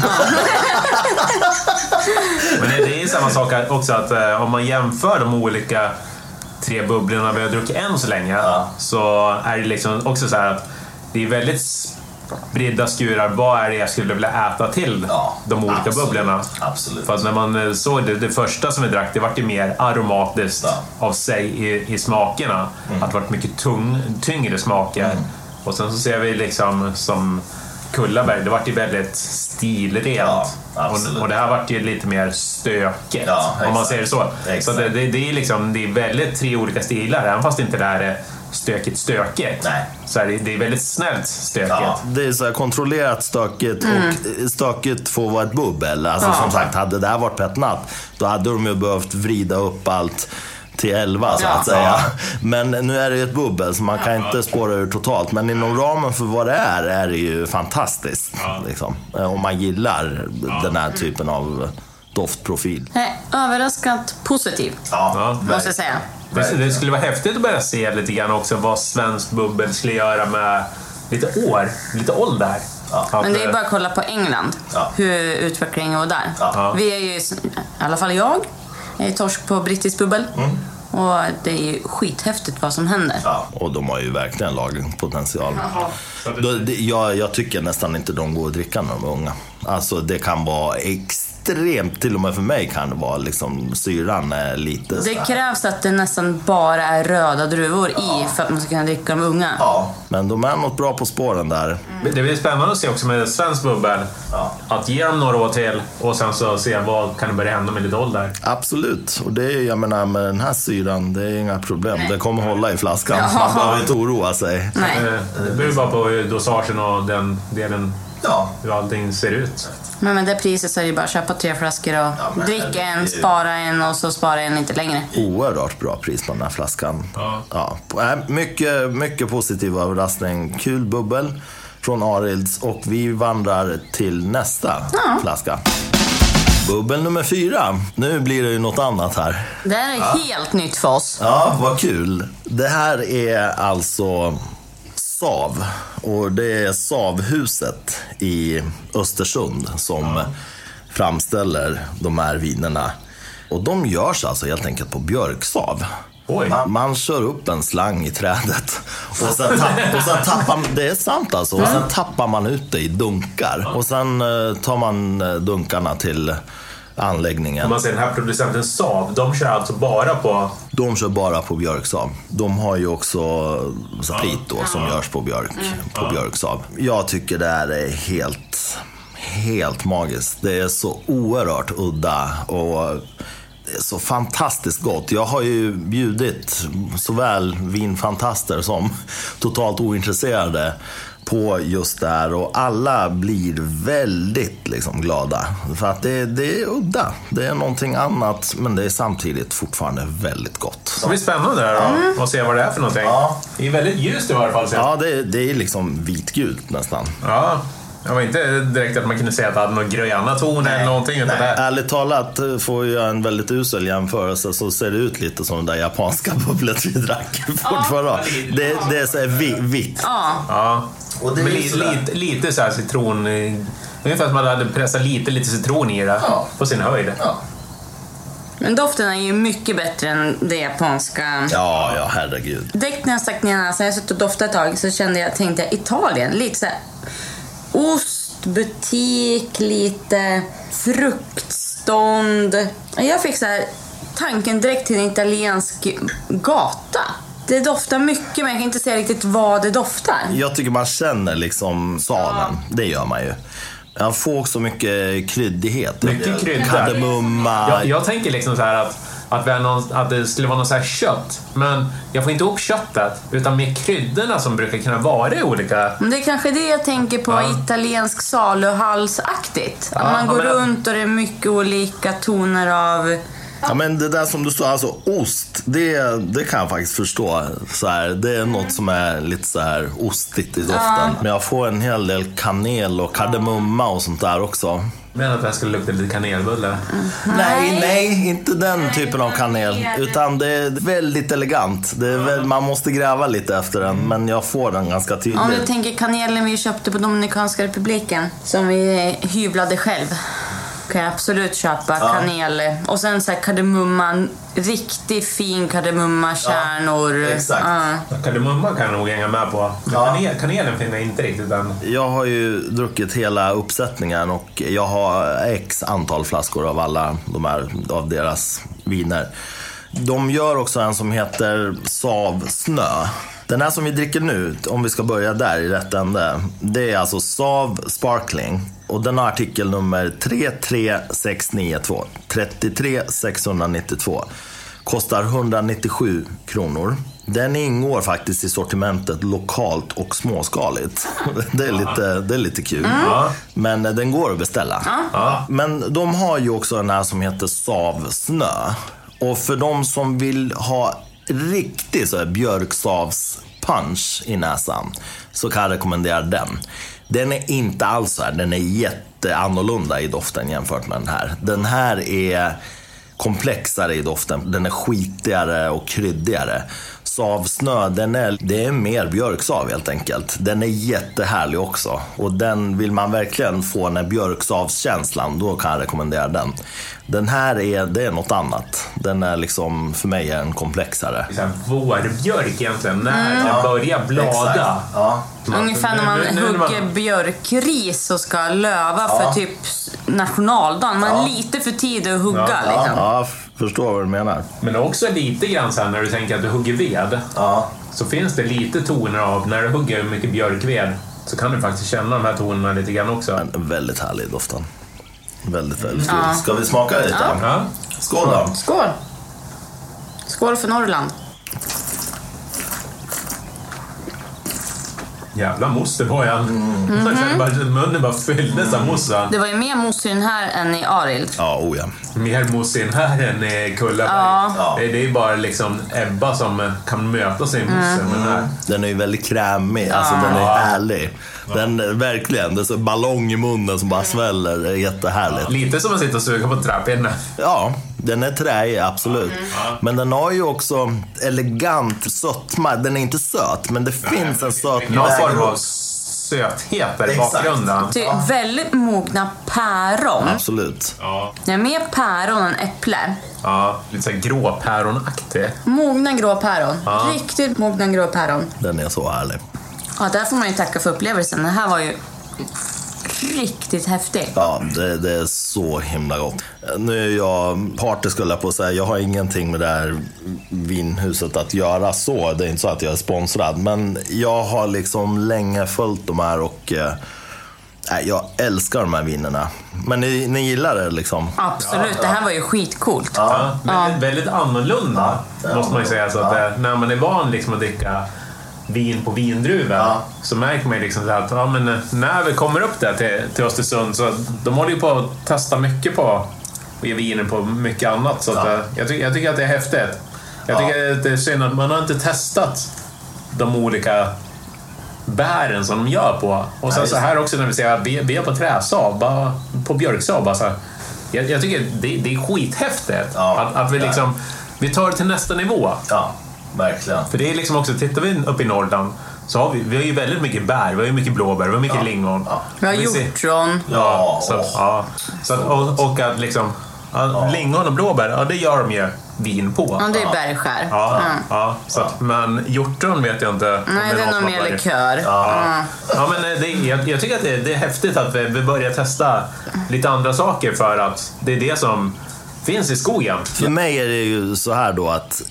Men det, är ju samma sak också att eh, om man jämför de olika tre bubblorna vi har druckit än så länge så är det liksom också så här att det är väldigt spridda skurar. Vad är det jag skulle vilja äta till Ja, de olika absolut. bubblorna? Absolut. För att när man eh, såg det, det första som vi drack, det vart ju mer aromatiskt Ja. av sig i, i smakerna. Att det vart mycket tung, tyngre smaker. Och sen så ser vi liksom som Kullaberg, det vart ju väldigt stilrent. Ja, och, och det här vart ju lite mer stökigt, om man säger så. Exakt. Så det, det, det, är liksom, det är väldigt tre olika stilar, även fast inte det här är stökigt stökigt. Nej. Så är det, är väldigt snällt stökigt. Ja, det är så här kontrollerat stökigt och stökigt får vara ett bubbel. Alltså Ja. som sagt, hade det här varit petnat, då hade de ju behövt vrida upp allt till 11 så Ja. att säga. Men nu är det ju ett bubbel så man kan inte spåra ur totalt. Men inom ramen för vad det är, är det ju fantastiskt. Liksom. Eh, Om man gillar den här typen av doftprofil. Nej, överraskat positiv, Ja. måste jag säga. Det, det skulle vara häftigt att börja se lite grann också vad svensk bubbel skulle göra med lite år, lite ålder. Att, Men det är bara att kolla på England, Ja. hur utvecklingen går där. Ja. Vi är ju, i alla fall jag, jag är torsk på brittisk bubbel. Mm. Och det är ju skithäftigt vad som händer. Ja, och de har ju verkligen lagringspotential. Jag, jag tycker nästan inte de går att dricka när de är unga. Alltså det kan vara extremt, till och med för mig kan det vara liksom syran är lite Det sådär. krävs att det nästan bara är röda druvor i för att man ska kunna dricka de unga. Ja, men de är något bra på spåren där. Men Det blir spännande att se också med svensk bubbel. Ja. Att ge dem några år till och sen så se vad kan det börja hända med lite ålder. Absolut, och det är, jag menar med den här syran, det är inga problem. Det kommer hålla i flaskan. Ja. Man behöver inte oroa sig. Nej. Eh, Det beror bara på dosagen och den delen, Ja, hur allting ser ut. Men med det priset så är det bara att köpa tre flaskor och men dricka det- en, spara en och så spara en lite längre. oerhört bra pris på den här flaskan. Ja. Ja, äh, mycket, mycket positiv överraskning. Kul bubbel från Arilds och vi vandrar till nästa flaska. Bubbel nummer fyra. Nu blir det ju något annat här. Det här är helt nytt för oss. Ja, vad kul. Det här är alltså Sav. Och det är Savhuset i Östersund som framställer de här vinerna. Och de görs alltså helt enkelt på björksav. Man, man kör upp en slang i trädet och sen, tapp, och sen tappar man, det är sant alltså, och sen tappar man ut det i dunkar. Och sen eh, tar man eh, dunkarna till anläggningen. Om man ser den här producenten Saab, de kör alltså bara på... De kör bara på björksav. De har ju också sprit då som görs på björk, på björksav. Jag tycker det här är helt, helt magiskt. Det är så oerhört udda och så fantastiskt gott. Jag har ju bjudit såväl vinfantaster som totalt ointresserade på just det här och alla blir väldigt liksom glada. För att det, det är udda. Det är någonting annat men det är samtidigt fortfarande väldigt gott. Det blir spännande där då, att se vad det är för någonting. Ja. Det är väldigt ljust i varje fall. Ja, det, det är liksom vitgult nästan. Ja. Det var inte direkt att man kunde säga att det hade någon gröna ton eller någonting. Utan det, Ärligt talat, eh, får jag en väldigt usel jämförelse så ser det ut lite som det där japanska bubblet vi drack fortfarande. Det, det är så här vi- vitt. Ja, ja. Och det är Men li, lite, lite så här citron... eh, Ungefär som att man hade pressat lite, lite citron i det. Ja. På sin höjd. men doften är ju mycket bättre än det japanska. Ja, ja, herregud. Direkt när jag stack ner näsan, jag suttit och doftat ett tag, så kände jag, tänkte jag Italien. Lite så här ostbutik, lite fruktstånd. Jag fick så här tanken direkt till en italiensk gata. Det doftar mycket, men jag kan inte säga riktigt vad det doftar. Jag tycker man känner liksom saven. Det gör man ju. Jag får också mycket kryddighet. Mycket kryddor. Kardemumma. Jag, jag tänker liksom så här att, att, vi någon, att det skulle vara något så här kött. Men jag får inte ihop köttet, utan med kryddorna som brukar kunna vara i olika... Men det är kanske det jag tänker på Ja. italiensk saluhalsaktigt. Att Ja, man går men- runt och det är mycket olika toner av... Ja, men det där som du sa, alltså ost, det, det kan jag faktiskt förstå. Så här, det är något som är lite så här ostigt i doften. Men jag får en hel del kanel och kardemumma och sånt där också. Men att det här skulle lukta lite kanelbulle. Nej, nej, inte den typen av kanel. Utan det är väldigt elegant. Det är väl, man måste gräva lite efter den, men jag får den ganska Om du tydligt. tänker kanelen vi köpte på Dominikanska republiken, som vi hyvlade själv. Kan jag absolut köpa kanel. Och sen så här kardemumma, riktigt fin kardemummakärnor. exakt. Ja. Kardemumma kan jag nog hänga med på. Men Ja. kanel, kanelen finner jag inte riktigt än. Jag har ju druckit hela uppsättningen och jag har x antal flaskor av alla de här, av deras viner. De gör också en som heter Sav Snö. Den här som vi dricker nu, om vi ska börja där i rätt ände, det är alltså Sav Sparkling. Och den har artikelnummer 33692. 33692. Kostar 197 kronor. Den ingår faktiskt i sortimentet lokalt och småskaligt. Det är lite, det är lite kul. Men eh, den går att beställa. Men de har ju också den här som heter Savsnö. Och för de som vill ha riktig så här björksavspunch i näsan så kan jag rekommendera den. Den är inte alls så här, den är jätteannorlunda i doften jämfört med den här. Den här är komplexare i doften. Den är skitigare och kryddigare. Savsnö, den är, det är mer björksav helt enkelt. Den är jättehärlig också. Och den vill man verkligen få den här björksavskänslan, då kan jag rekommendera den. Den här är, det är något annat. Den är liksom, för mig är den komplexare. Vårbjörk egentligen, när det börjar blada. Ja. Ungefär när man Nu- nu- hugger björkris och ska löva för typ nationaldagen. Man är lite för tidig att hugga Ja, liksom. Ja, förstår vad du menar. Men också lite grann så här när du tänker att du hugger ved. Ja. Så finns det lite toner av, när du hugger mycket björkved, så kan du faktiskt känna de här tonerna lite grann också. Men väldigt härlig doften. Väldigt, väldigt god. Ska vi smaka lite? Ja. Skål då! Skål! Skål för Norrland. Jävla det var jag. Man kände bara, munnen bara fylldes av mousse. Det var ju mer mousse i den här än i Arild. Ja, oh ja. Mer mousse i den här än i Kullaberg. Ja. Det, det är bara liksom Ebba som kan möta sin mousse med den här. Den är ju väldigt krämig, alltså den är härlig. Den, verkligen, det är så ballong i munnen som bara sväller. Det är jättehärligt. Lite som att sitta och suga på träpinne. Ja, den är träig, absolut. Men den har ju också elegant sötma. Den är inte söt, men det finns en söt Någon väg form av upp. söthet där i Exakt. bakgrunden. Det är väldigt mogna päron. Absolut. Ja, Det är mer päron än äpple. ja, lite såhär gråpäronaktig. Mogna grå päron. Ja. Riktigt mogna grå päron. Den är så härlig. Ja, där får man ju tacka för upplevelsen. Det här var ju riktigt häftigt. Ja, det, det är så himla gott. Nu är jag party skulle jag på att säga. Jag har ingenting med det här vinhuset att göra så. Det är inte så att jag är sponsrad. Men jag har liksom länge följt de här och eh, nej, jag älskar de här vinerna. Men ni, ni gillar det liksom? Absolut, det här var ju skitcoolt. Ja, väldigt, väldigt annorlunda, måste man ju säga. Så att, eh, När man är van liksom att dricka vin på vindruvor Ja. så märker man ju liksom så att ja, men eh, när vi kommer upp där till, till Östersund så de håller ju på att testa mycket på och ge viner på mycket annat. Så Ja. eh, jag, ty- jag tycker att det är häftigt. Jag Ja. tycker att det är synd att man har inte testat de olika bären som de gör på. Och sen så här också när vi säger att vi, är på träsav, på björksav. Bara så här. Jag, jag tycker det, det är skithäftigt att, att vi det liksom vi tar det till nästa nivå. Ja, verkligen. För det är liksom också, tittar vi upp i Norrland så har vi, vi har ju väldigt mycket bär, vi har ju mycket blåbär, vi har mycket lingon. Ja. Vi har hjortron. Ja, Ja, så, åh. ja. Så och, och att liksom, ja, lingon och blåbär, ja det gör de ju vin på. Ja, det är bärskär. Ja, Mm. ja, så att, men hjortron vet jag inte. Nej, det är nog mer likör. Ja, Mm. ja men det, jag, jag tycker att det, det är häftigt att vi, vi börjar testa lite andra saker för att det är det som finns i skogen. För mig är det ju så här då att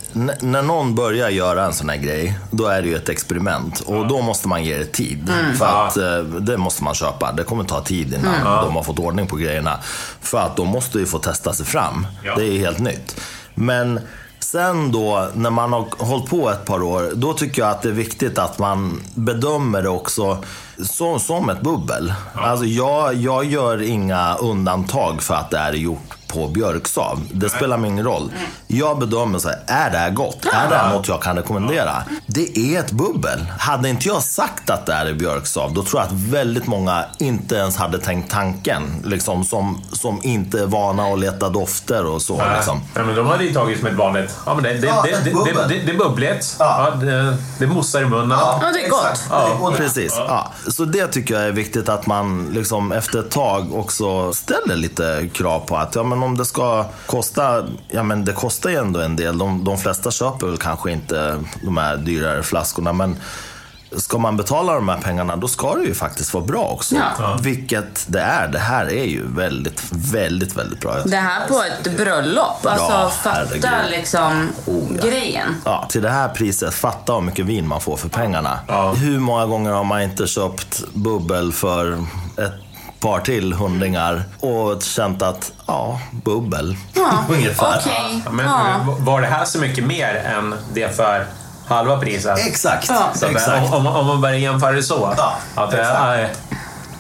när någon börjar göra en sån här grej, då är det ju ett experiment. Och då måste man ge det tid. För Ja. att eh, det måste man köpa. Det kommer ta tid innan de har fått ordning på grejerna. För att de måste ju få testa sig fram. Ja. Det är helt nytt. Men sen då, när man har hållit på ett par år, då tycker jag att det är viktigt att man bedömer det också så, som ett bubbel. Alltså jag, jag gör inga undantag för att det är gjort på björksav. Det spelar ingen roll. Jag bedömer så här, är det här gott? Är det här något jag kan rekommendera? Det är ett bubbel. Hade inte jag sagt att det här är björksav, då tror jag att väldigt många inte ens hade tänkt tanken. Liksom, som, som inte är vana att leta dofter och så. Liksom. Nej, men de hade ju tagit som ett vanligt... Ja, men det, det, Ja, det, bubbel. det, det, det är bubbligt. Ja. Ja. det, det mossar i munnen. Ja, det är gott. Ja, precis. Ja. Så det tycker jag är viktigt att man liksom efter ett tag också ställer lite krav på att ja, men om det ska kosta, ja men det kostar ju ändå en del. De, de flesta köper väl kanske inte de här dyrare flaskorna men Ska man betala de här pengarna, då ska det ju faktiskt vara bra också. Ja. Vilket det är. Det här är ju väldigt, väldigt, väldigt bra. Det här på ett bröllop. Alltså, Ja, fatta herregud. liksom Oh, ja. grejen. Ja, till det här priset, fatta hur mycket vin man får för pengarna. Ja. Hur många gånger har man inte köpt bubbel för ett par till hundringar och känt att, ja, bubbel. Ja, Ungefär. okej. Men Ja. var det här så mycket mer än det för halva priset? Exakt. Ja. Så Exakt. Om, om man börjar jämföra det så. Ja, att det är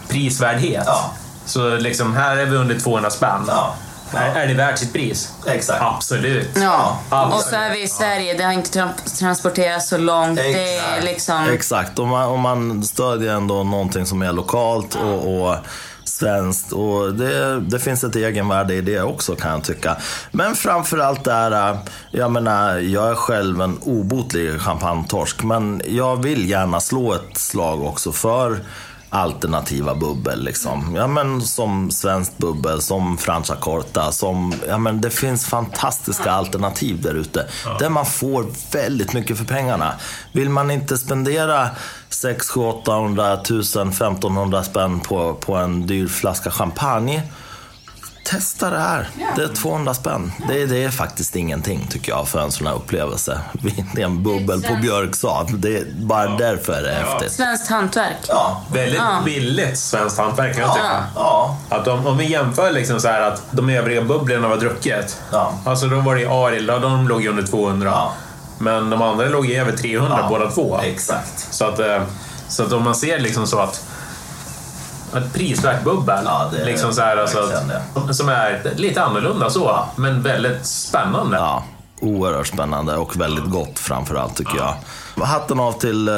prisvärdhet. Ja. Så liksom här är vi under 200 spänn. Ja. Ja. Är, det värt sitt pris? Exakt. Absolut. Ja, Absolut. och så är vi i Sverige. Det har inte tra- transporterats så långt. Det är Exakt. liksom... Exakt, om man, om man stödjer ändå någonting som är lokalt och, och svenskt. Och det, det finns ett egenvärde i det också kan jag tycka. Men framförallt är, jag menar, jag är själv en obotlig champagnetorsk. Men jag vill gärna slå ett slag också för alternativa bubbel. Liksom. Ja, men som svenskt bubbel, som Franciacorta. Som, ja, men det finns fantastiska alternativ där ute. Där man får väldigt mycket för pengarna. Vill man inte spendera 6 7 800 1000 1500 spänn på, på en dyr flaska champagne. Testa det här. Det är 200 spänn. Det är, det är faktiskt ingenting tycker jag för en sån här upplevelse. Det är en bubbel på björksav. Det är bara därför är det häftigt. Svenskt hantverk. Ja. Väldigt Ja. billigt svenskt hantverk kan jag tycka. Ja. Att om, om vi jämför liksom så här att de övriga bubblorna var druckit. Ja. Alltså då var det Arild, ja, de låg under 200. Ja. Men de andra låg över 300 Ja. båda två. Exakt. Så att, eh, så att om man ser liksom så att ett prisvärt bubbel, Ja, det liksom så här, alltså, att- som är lite annorlunda så, men väldigt spännande. Ja, oerhört spännande och väldigt gott framförallt tycker jag. Hatten av till eh,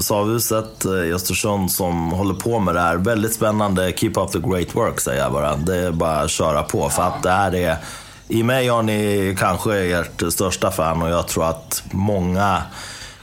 Savhuset eh, i Östersund som håller på med det här. Väldigt spännande. Keep up the great work säger jag bara. Det är bara att köra på för att det här är i mig har ni kanske ert största fan och jag tror att många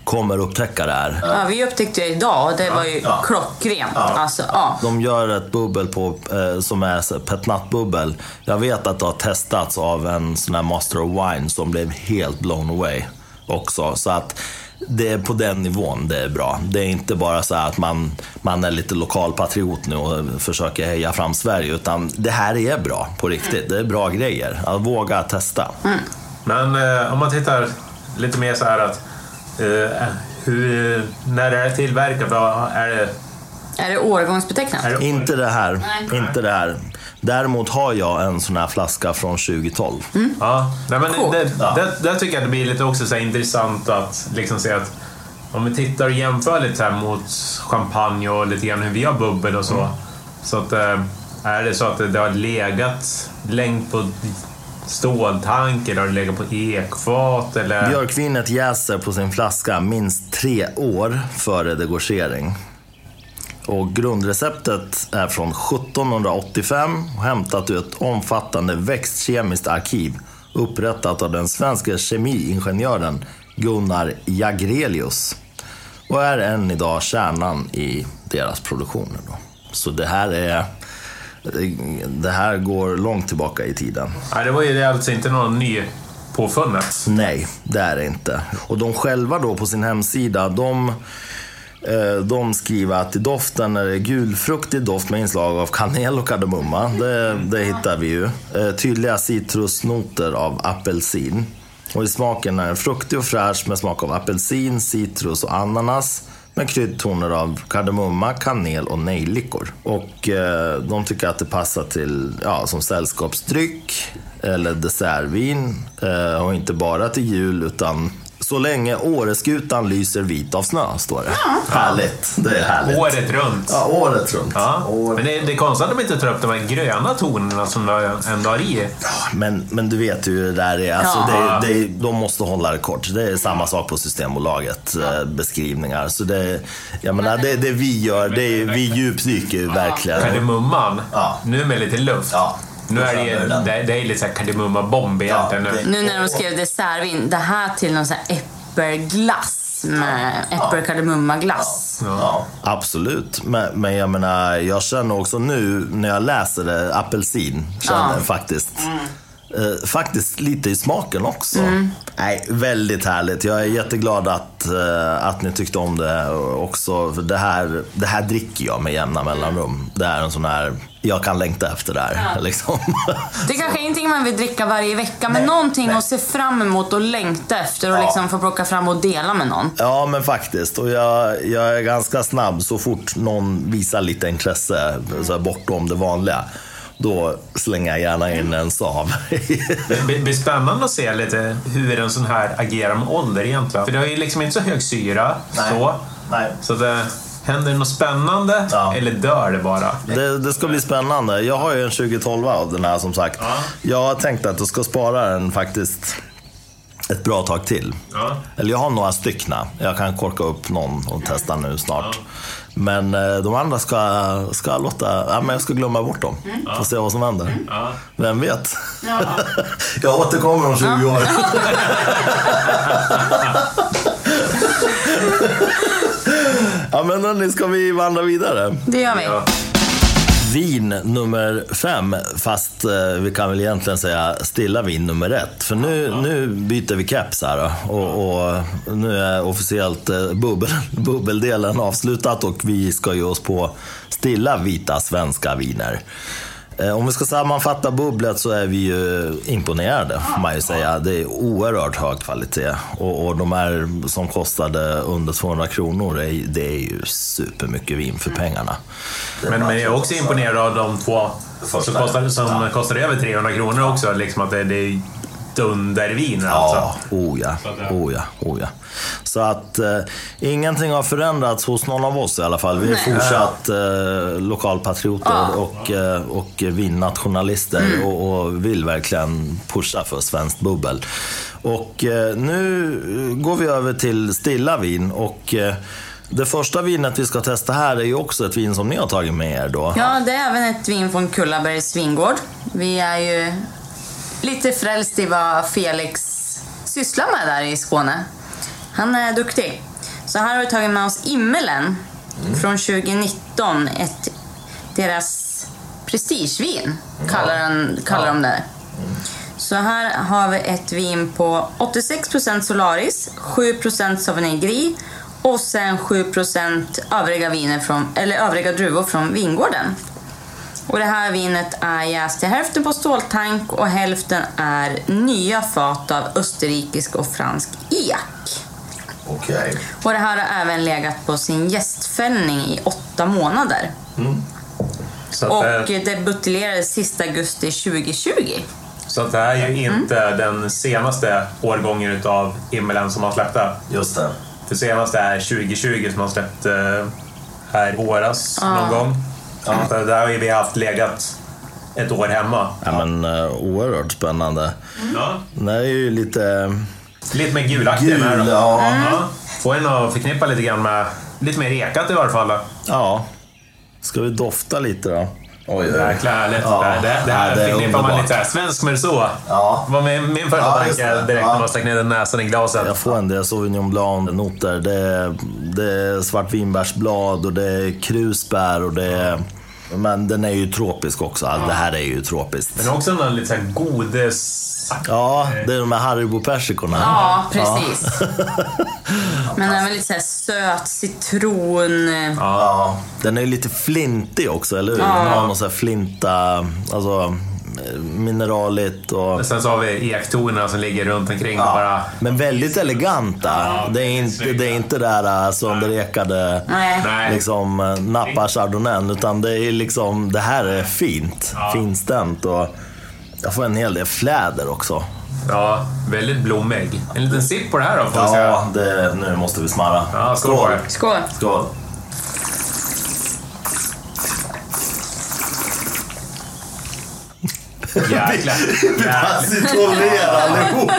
kommer upptäcka det här. Ja, vi upptäckte det idag och det var ju Ja. klockrent. Alltså, ja. De gör ett bubbel på, eh, som är petnatbubbel. Jag vet att det har testats av en sån här Master of Wine som blev helt blown away också. Så att det är på den nivån det är bra. Det är inte bara så här att man, man är lite lokalpatriot nu och försöker heja fram Sverige. Utan det här är bra på riktigt. Det är bra grejer. Att våga testa. Men eh, om man tittar lite mer så här att hur, när det är tillverkat, vad är det, Är det årgångsbetecknat? är det Inte det här. Nej. Inte det här. Däremot har jag en sån här flaska från 2012. Ja, nej, men Cool. det, Ja. det, det tycker jag det blir lite också så här intressant att liksom se att om vi tittar och jämför lite här mot champagne och lite grann hur vi har bubbel och så. Så att, eh, är det så att det, det har legat längt på ståltank eller har det legat på ekfat eller? Björkvinet jäser på sin flaska minst tre år före degorgering. Och grundreceptet är från 1785 och hämtat ur ett omfattande växtkemiskt arkiv upprättat av den svenska kemiingenjören Gunnar Jagrelius och är än idag kärnan i deras produktioner. Då. Så det här är det här går långt tillbaka i tiden. Nej, det var ju alltså inte någon ny påfunnet. Nej, det är det inte. Och de själva då på sin hemsida, de, eh, de skriver att i doften är det gulfruktig doft med inslag av kanel och kardemumma. Det, det hittar vi ju. Eh, Tydliga citrusnoter av apelsin. Och i smaken är den fruktig och fräsch med smak av apelsin, citrus och ananas. Med kryddtoner av kardemumma, kanel och nejlikor. Och eh, de tycker att det passar till ja, som sällskapsdryck eller dessertvin. Eh, och inte bara till jul utan så länge Åreskutan lyser vit av snö, står det. Härligt. Det är härligt. Året runt. Ja, året runt. Ja. År- Men det, det är konstigt att de inte tar upp de här gröna tonerna som de ändå har i. Men, men du vet ju hur det där är. Alltså, Ja. det, det, de måste hålla det kort. Det är samma sak på Systembolaget, eh, beskrivningar. Så det, jag menar, det, det vi gör, det är, vi djupdyker ju verkligen. Kardemumman, Ja. nu med lite luft. Ja. Nu är det, ju- det det, är lite såhär kardemumma-bomb egentligen Ja, nu. när de skrev dessertvin, det här till någon sån här äppelglass med äppelkardemummaglass. Ja, absolut. Men, men jag menar, jag känner också nu när jag läser det, apelsin, känner Ja. faktiskt. Eh, faktiskt lite i smaken också. Nej, väldigt härligt. Jag är jätteglad att, eh, att ni tyckte om det också. För det, här, det här dricker jag med jämna mellanrum. Det är en sån här, jag kan längta efter det här. Liksom. Det är kanske ingenting man vill dricka varje vecka, men någonting nej. att se fram emot och längta efter och liksom få plocka fram och dela med någon. Ja, men faktiskt. Och jag, jag är ganska snabb så fort någon visar lite intresse så här, bortom det vanliga. Då slänger jag gärna in en sav. Det blir blir spännande att se lite hur en sån här agerar med ålder egentligen. För det har ju liksom inte så hög syra. Nej. Så, Nej. så det händer något spännande Ja. eller dör det bara? Det, det ska bli spännande. Jag har ju en 2012 av den här som sagt. Jag har tänkt att jag ska spara den faktiskt ett bra tag till. Ja. Eller jag har några styckna. Jag kan korka upp någon och testa nu snart. Men eh, de andra ska, ska låta, ja, men jag ska glömma bort dem. Får se vad som händer. Ja. Vem vet? jag återkommer om 20 år. ja men hörni, ska vi vandra vidare? Det gör vi. Ja. Vin nummer fem, fast eh, vi kan väl egentligen säga stilla vin nummer ett. För nu, nu byter vi keps här och, och nu är officiellt eh, bubbel, bubbeldelen avslutat och vi ska ge oss på stilla vita svenska viner. Eh, Om vi ska sammanfatta bubblet så är vi ju imponerade, får man ju säga. Det är oerhört hög kvalitet. Och, och de här som kostade under 200 kronor, det är, det är ju supermycket vin för pengarna. Men, men jag är också imponerad av de två som kostar, som Ja. kostar över 300 kronor också. Liksom att det, det dundervin Ja, alltså. oh ja, oh ja, oh ja. Så att eh, ingenting har förändrats hos någon av oss i alla fall. Vi är fortsatt eh, lokalpatrioter Ja. och, eh, och vinnationalister och, och vill verkligen pusha för svenskt bubbel. Och eh, nu går vi över till stilla vin och eh, det första vinet vi ska testa här är ju också ett vin som ni har tagit med er då. Ja, det är även ett vin från Kullabergs vingård. Vi är ju lite frälst i vad Felix sysslar med där i Skåne. Han är duktig. Så här har vi tagit med oss Immelen från 2019. Ett, deras prestigevin kallar, den, kallar de det. Så här har vi ett vin på 86% Solaris, 7% Sauvignon Gris och sen 7% övriga, viner från, eller övriga druvor från vingården. Och det här vinet är jäst till hälften på ståltank och hälften är nya fat av österrikisk och fransk ek. Okej. Och det här har även legat på sin gästfällning i åtta månader. Så att, Och eh, det buteljerades sista augusti 2020. så att det här är ju inte den senaste årgången utav Immelen som han släppte. Just det. Det senaste är 2020 som han släppte här i våras någon gång. Så där har vi haft legat ett år hemma. Ja, men uh, oerhört spännande. Ja. Den här är ju lite... Lite mer gulaktig den här Gul, då. ja. Ja. Får en att förknippa lite grann med lite mer ekat i varje fall. då. Ja. Ska vi dofta lite då? Oj, Jäkla härligt. Ja. Det, det, här Ja, förknippar man lite här, svensk merceau. Ja. var min, min första Ja, tanke det. direkt Ja. när man stack ner näsan i glaset. Jag får en del Sauvignon Blanc-noter. Det, det är svartvinbärsblad och det är krusbär och det är... Men den är ju tropisk också. Alltså, Det här är ju tropiskt. Men också någon lite såhär godes... Ja, det är de här Haribo-persikorna. Ja, precis. Men den är väl lite så här söt citron. Ja, den är ju lite flintig också, eller hur? Den har någon sån här flinta, alltså eh, mineraligt och... Sen så har vi ektonerna som ligger runt omkring och bara... Men väldigt eleganta. det, är inte, det är inte det där äh, sönderekade Nej. Liksom, äh, Napa Chardonnay, utan det är liksom, det här är fint. Finstämt och jag får en hel del fläder också. Ja, väldigt blommig. En liten sipp på det här då får. Ja, det, nu måste vi smarra. Ja, skål det. Skål. Skål. Jäklar. Jäklar. Citronera allihop.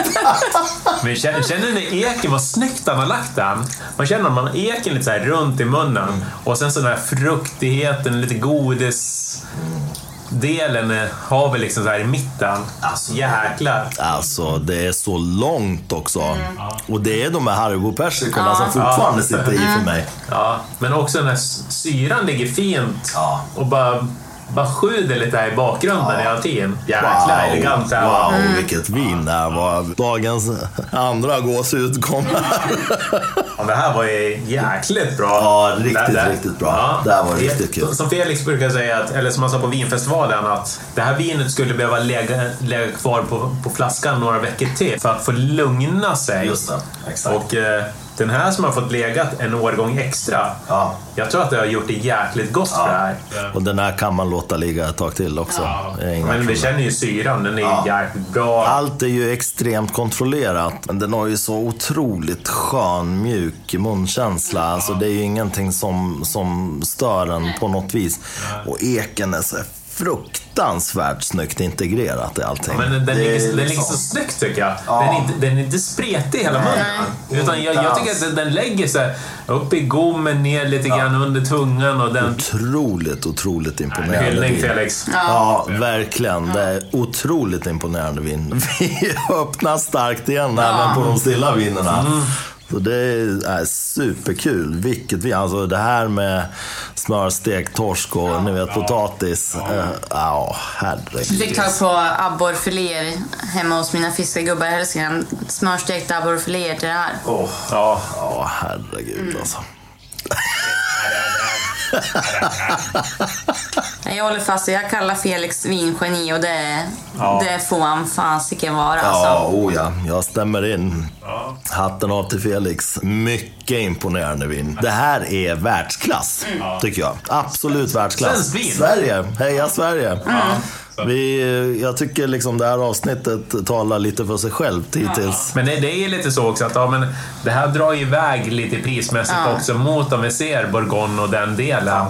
Men känner, känner ni eken, vad snyggt han har lagt den? Man känner att man har eken lite så här runt i munnen. Och sen så den här fruktigheten, lite godis... Delen har vi liksom så här i mitten. Alltså, Jäklar. Alltså, det är så långt också. Och det är de här Haribo-persikorna som fortfarande sitter i för mig. Ja, men också den här syran ligger fint Ja. och bara, bara sjuder lite här i bakgrunden hela tiden. Jäkla elegant det här. Wow, vilket vin det här var. Dagens andra gåshud kommer. Ja, det här var ju jäkligt bra. Ja, riktigt, riktigt bra. Det här var riktigt kul. Som Felix brukar säga, att, eller som han sa på vinfestivalen, att det här vinet skulle behöva lägga, lägga kvar på, på flaskan några veckor till för att få lugna sig. Just det, exakt. Och eh, den här som har fått legat en årgång extra, Ja. jag tror att det har gjort det jäkligt gott för det här. Och den här kan man låta ligga ett tag till också. Inga Men vi problem. känner ju syran, den är Ja. jäkligt bra. Allt är ju extremt kontrollerat. Men den har ju så otroligt skön, mjuk munkänsla. Alltså det är ju ingenting som, som stör en på något vis. Och eken är så fruktansvärt snyggt integrerat i allting. Men den, den, Det är ligger, den ligger liksom- så snyggt tycker jag. Den, är inte, den är inte spretig i hela munnen. Utan jag, jag tycker att den, den lägger sig upp i gommen, ner lite grann under tungan och den... Otroligt, otroligt imponerande hyllning. Felix. Ja, verkligen. Det är otroligt imponerande vin. Vi öppnar starkt igen även på de stilla vinerna. Mm. Så det är superkul. Vilket vin. Alltså det här med smörstekt torsk och ni vet potatis. Eh, Ja, Jag fick herregud. tag på abborrfiléer hemma hos mina fiskargubbar i Hälsingland. Smörstekta abborrfiléer till det här. Åh, Ja. Ja, herregud alltså. Jag håller fast jag kallar Felix vingeni och det, Ja. det får han fasiken vara alltså. Ja, oh ja. Jag stämmer in. Hatten av till Felix. Mycket imponerande vin. Det här är världsklass, tycker jag. Absolut världsklass. Svenskt vin. Sverige. Heja Sverige. Vi, jag tycker liksom det här avsnittet talar lite för sig självt hittills. Men det, det är ju lite så också att ja, men det här drar iväg lite prismässigt Ja. också mot om vi ser Bourgogne och den delen.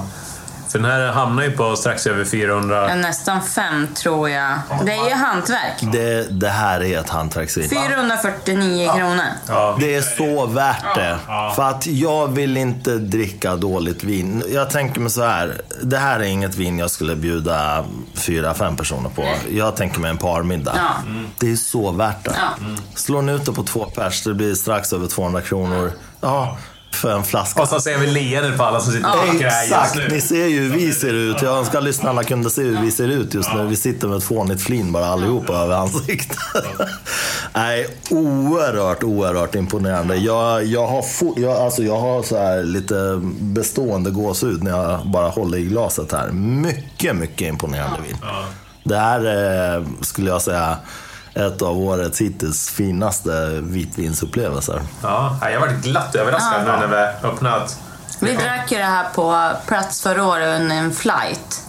För den här hamnar ju på strax över 400. Nästan fem tror jag. Det är ju hantverk. Det, det här är ett hantverksvin. 449 kronor. Ja. Det är så värt det. För att jag vill inte dricka dåligt vin. Jag tänker mig så här. Det här är inget vin jag skulle bjuda fyra, fem personer på. Jag tänker mig en parmiddag. Ja. Det är så värt det. Ja. Slår ni ut det på två pers, det blir strax över 200 kronor. Ja, för en flaska. Och så ser vi leendet på alla som sitter och det här just Exakt, nu. ni ser ju hur vi ser ut. Jag önskar lyssnarna kunde se hur vi ser ut just nu. Vi sitter med ett fånigt flin bara allihopa över ansiktet. Nej, oerhört, oerhört imponerande. Jag, jag har, jag, alltså jag har så här lite bestående gåshud när jag bara håller i glaset här. Mycket, mycket imponerande vin. Det här är, skulle jag säga, ett av årets hittills finaste vitvinsupplevelser. Ja, jag varit glatt överraskad nu när vi öppnat. Vi drack ju det här på plats förra året under en flight.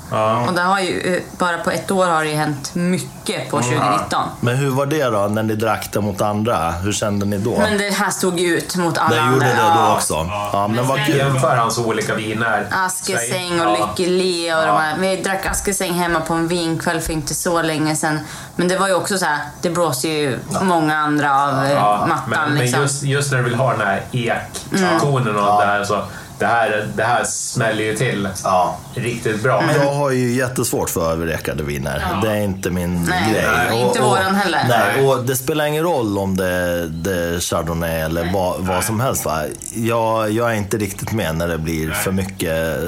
Och det har ju, eh, bara på ett år har det ju hänt mycket på 2019. Men hur var det då, när ni drack det mot andra? Hur kände ni då? Men det här stod ju ut mot alla Den andra. gjorde det då Ja. också? Ja, men vad kul. Jämför hans olika viner. Askesäng Ja. och Lykke Le och de här. Vi drack Askesäng hemma på en vinkväll för inte så länge sedan. Men det var ju också så här, det blåser ju många andra av eh, Ja, mattan men, men liksom. just, just när du vill ha den här ek-tonen och det här så det här, det här smäller ju till Ja. riktigt bra. Jag har ju jättesvårt för överrekade viner. Det är inte min Nej, grej. nej, inte våran heller. Nej, och det spelar ingen roll om det, det är chardonnay eller vad, vad som helst. Va? Jag, jag är inte riktigt med när det blir för mycket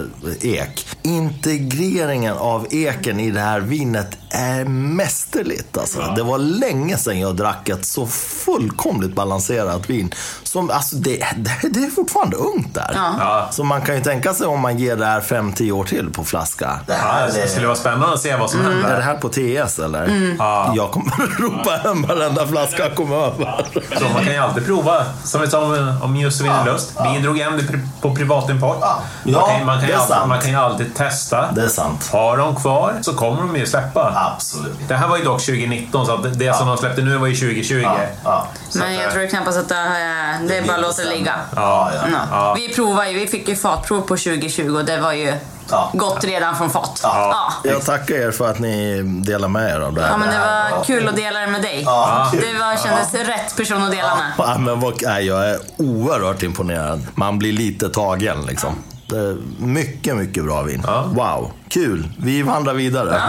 ek. Integreringen av eken i det här vinet är mästerligt. Alltså. Det var länge sedan jag drack ett så fullkomligt balanserat vin. Som, alltså, det, det, det är fortfarande ungt där. Ja. Så man kan ju tänka sig om man ger det här 5-10 år till på flaska. Det Ja, det skulle vara spännande att se vad som Är det händer. här på TS eller? Jag kommer ropa hem varenda flaska kommer över. Så man kan ju alltid prova, som vi sa om, om just vinner lust. Vi drog hem det på privatimport. Ja, man, kan, man, kan det ju är alltid, sant. man kan ju alltid testa. Det är sant. Har de kvar så kommer de ju släppa. Absolut. Det här var ju dock 2019, så det- det som de släppte nu var ju 2020. Ja. Så Men jag eh, tror knappast att det, är, det är bara att låta ligga. Ja, ja. Ja. Ja. Vi provade ju, vi fick ju fatprov på 2020 och det var ju Ja. gott redan från fat. Ja. Ja. Jag tackar er för att ni delar med er av det här. Ja, men det var kul att dela det med dig. Ja. Det var, kändes rätt person att dela med. Ja, men vad, nej, jag är oerhört imponerad. Man blir lite tagen liksom. Det är mycket, mycket bra vin. Ja. Wow, kul. Vi vandrar vidare.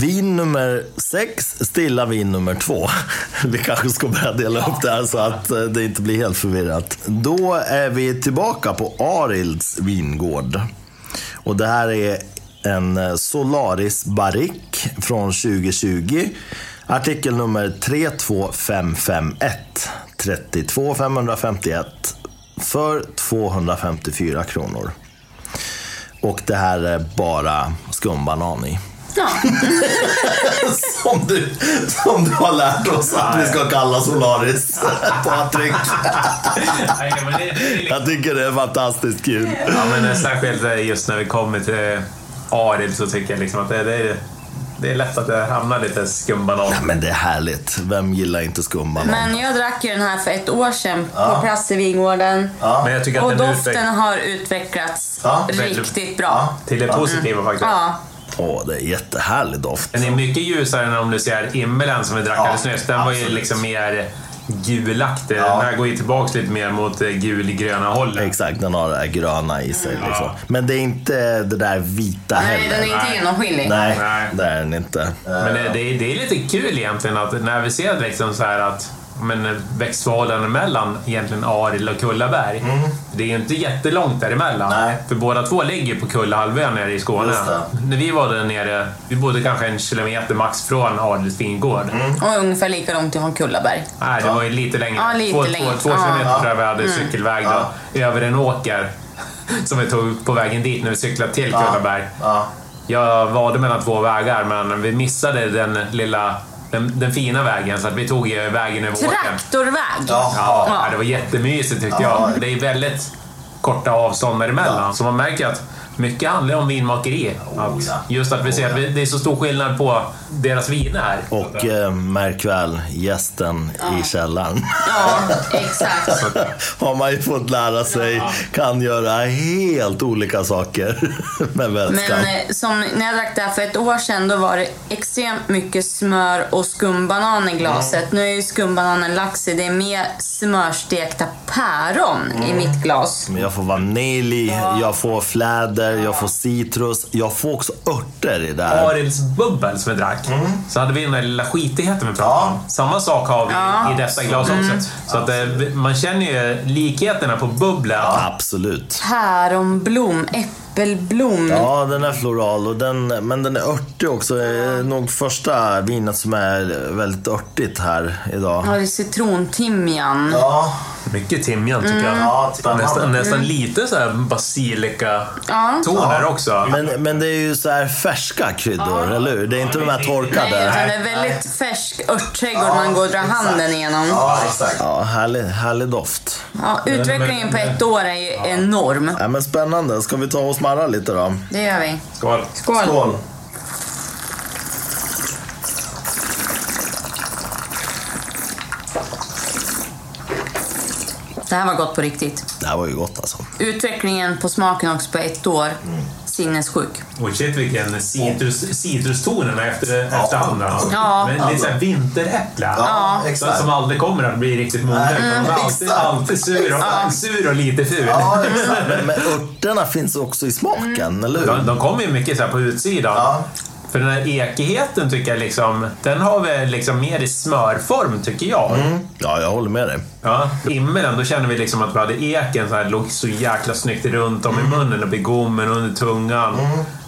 Vin nummer sex, stilla vin nummer två. Vi kanske ska börja dela upp det här så att eh, det inte blir helt förvirrat. Då är vi tillbaka på Arilds vingård. Och det här är en eh, Solaris Barrick från 2020. Artikel nummer 32551. 32551 för 254 kronor. Och det här är bara skumbanan i. Ja. Som du, som du har lärt oss att vi ska kalla Solaris, Patrik. Nej, Jag tycker det är fantastiskt kul. Ja, men särskilt eh, just när vi kommer till Arild så tycker jag liksom att det, det, är, det är lätt att det hamnar lite skumbanan. Men det är härligt. Vem gillar inte skumbanan? Men jag drack ju den här för ett år sedan på plats i vingården. Men jag tycker att Och den doften utveck- har utvecklats Ja, riktigt bra. till det positiva faktiskt. Ja. Åh, det är jättehärlig doft. Den är mycket ljusare än om du ser Immelen som vi drack Ja, alldeles nyss. Den var ju absolut. liksom mer gulaktig. Ja. Den här går ju tillbaka lite mer mot eh, gul-gröna hållet. Exakt, den har det här gröna i sig. Liksom. Men det är inte det där vita Nej, heller. den är inte Nej. genomskinlig. Nej, Nej. det är den inte. Men det, det, är, det är lite kul egentligen att när vi ser liksom så här att men växtförhållanden mellan egentligen Arild och Kullaberg. Det är ju inte jättelångt däremellan. Nej. För båda två ligger på Kullahalvön nere i Skåne. När vi var där nere, vi bodde kanske en kilometer max från Arilds vingård. Och ungefär lika långt ifrån Kullaberg. Nej, det var ju lite längre. Ja, lite två, längre. Två, två Ja. kilometer tror jag vi hade Mm. cykelväg då, över en åker. Som vi tog på vägen dit när vi cyklade till Kullaberg. Ja. Jag valde mellan två vägar men vi missade den lilla, den, den fina vägen så att vi tog ju vägen över åkern. Traktorväg. Ja. Ja, det var jättemysigt tyckte jag. Det är väldigt korta avstånd däremellan. Så man märker att mycket handlar om vinmakeri. Oh, ja. just att vi ser att det är så stor skillnad på deras viner här. Och eh, märk väl, gästen i källaren. Ja, exakt. har man ju fått lära sig kan göra helt olika saker med vätskan. Men eh, som när jag drack det här för ett år sedan då var det extremt mycket smör och skumbanan i glaset. Nu är ju skumbananen lax i, det är mer smörstekta päron i mitt glas. Men jag får vanilj, jag får fläder, jag får citrus, jag får också örter i det här. Arilds bubbel som vi drack. Så hade vi den där lilla skitigheten vi pratade om. Samma sak har vi i detta glas också. Så att, eh, man känner ju likheterna på bubblet. Absolut. Päronblom, äppelblom. Ja, den är floral, och den, men den är örtig också. Det är nog första vinet som är väldigt örtigt här idag. Ja, det är citrontimjan. Ja, Mycket timjan tycker jag. Ja, nästan, nästan lite så här basilika-toner också. men, men det är ju så här färska kryddor, eller hur? Det är inte de här Nej, torkade. utan det är väldigt färsk örtträdgård man går och drar handen igenom. Ja, exakt. Ja, härlig, härlig doft. Ja, utvecklingen på ett år är ju enorm. Ja, men spännande. Ska vi ta och smarra lite då? Det gör vi. Skål. Skål! Det här var gott på riktigt. Det här var ju gott alltså. Utvecklingen på smaken också på ett år. Sinnessjuk. Och shit vilken citrus, citrustonerna efter, efterhand. Alltså. Ja. Men lite såhär vinteräpple. Ja, Så- exakt. Som aldrig kommer att bli riktigt mogna. Är alltid, alltid sur, och, sur och lite ful. Ja, exakt. Men, men örterna finns också i smaken, eller hur? De, de kommer ju mycket så här på utsidan. Ja. För den här ekigheten tycker jag liksom, den har vi liksom mer i smörform tycker jag. Mm. Ja, jag håller med dig. Ja, himmelen, då känner vi liksom att vi hade eken så här, låg så jäkla snyggt runt om i munnen, uppe i gommen och under tungan.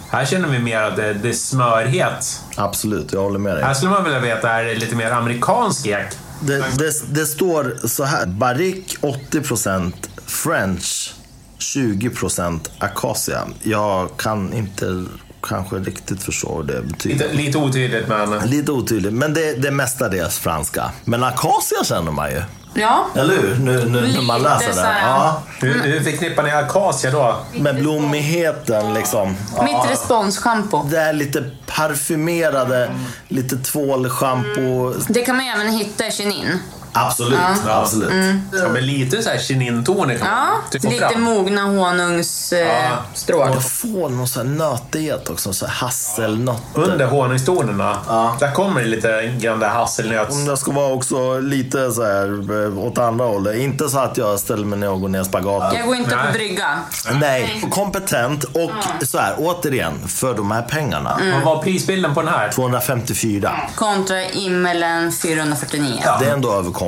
Här känner vi mer att det, det är smörhet. Absolut, jag håller med dig. Här skulle man vilja veta, är det lite mer amerikansk ek? Det, det, det står så här. Barrique 80% French 20% Acacia. Jag kan inte kanske riktigt förstå vad det betyder. Lite, lite otydligt men... Lite otydligt, men det, det är mestadels franska. Men Acacia känner man ju. Ja. Eller hur? Nu, nu när man läser det. Ja. Hur, hur förknippar ni akacia då? Med blommigheten liksom. Mitt responsschampo. Det är lite parfymerade, lite tvålschampo. Det kan man även hitta i Chenin. Absolut, absolut. Ja, men lite så här chinintoner kan Ja, man lite fram. mogna honungsstråk. Eh, Ja. stråk. Och få någon sån här nötighet också, så här hasselnötter. Under honungstonerna, Ja. där kommer det lite grann där hasselnöts... Om jag ska vara också lite så här eh, åt andra hållet. Inte så att jag ställer mig ner och går ner spagat. Jag går inte Nej. på brygga. Nej, kompetent och så här, återigen, för de här pengarna. Mm. Vad var prisbilden på den här? 254. Kontra Immelen 449. Det är ändå överkomligt.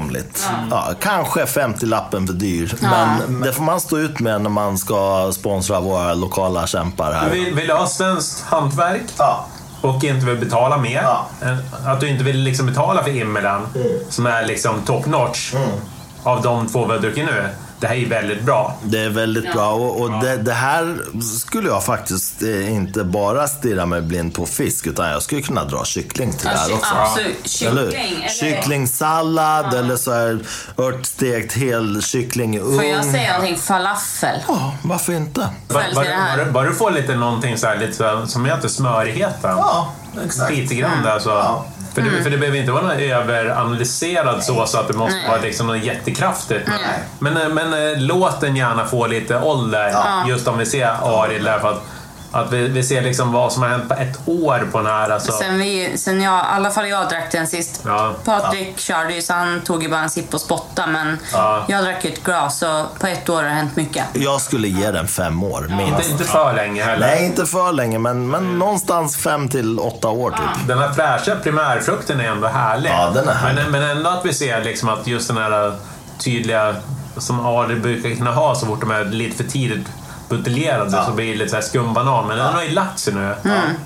Ja, kanske 50-lappen för dyr. Men det får man stå ut med när man ska sponsra våra lokala kämpar Du här. vill, vill ha svenskt hantverk Ja. och inte vill betala mer. Ja. Att du inte vill liksom betala för Immelen, som är liksom top notch av de två vi har druckit nu. Det här är väldigt bra. Det är väldigt bra och, och det, det här skulle jag faktiskt eh, inte bara stirra mig blind på fisk utan jag skulle kunna dra kyckling till det här också. Absolut. Kyckling. Eller... Kycklingsallad eller så här örtstekt hel kyckling i ugn. Får jag säga någonting? Falafel. Ja, varför inte? Bara, du får lite någonting så här, lite så här, som heter smörigheten. Ja, exakt. Lite grann där så. För, det, för det behöver inte vara någon överanalyserad så, så att det måste Nej. vara liksom något jättekraftigt. Men, eh, men eh, låt den gärna få lite ålder, just om vi ser Arild där. För att, att vi, vi ser liksom vad som har hänt på ett år på den här. Alltså. Sen, vi, sen jag, i alla fall jag drack den sist. Ja. Patrik körde ju så han tog ju bara en sipp och spotta men Ja. jag drack ju ett glas så på ett år har det hänt mycket. Jag skulle ge den fem år, minst. Inte, inte för länge heller. Nej, inte för länge, men, men någonstans fem till åtta år typ. Den här fräscha primärfrukten är ändå härlig. Ja, den är härlig. Men, men ändå att vi ser liksom att just den här tydliga, som Ari brukar kunna ha så fort de är lite för tidigt buteljerade så blir det lite så här skumbanan. Men den har ju lagt sig nu.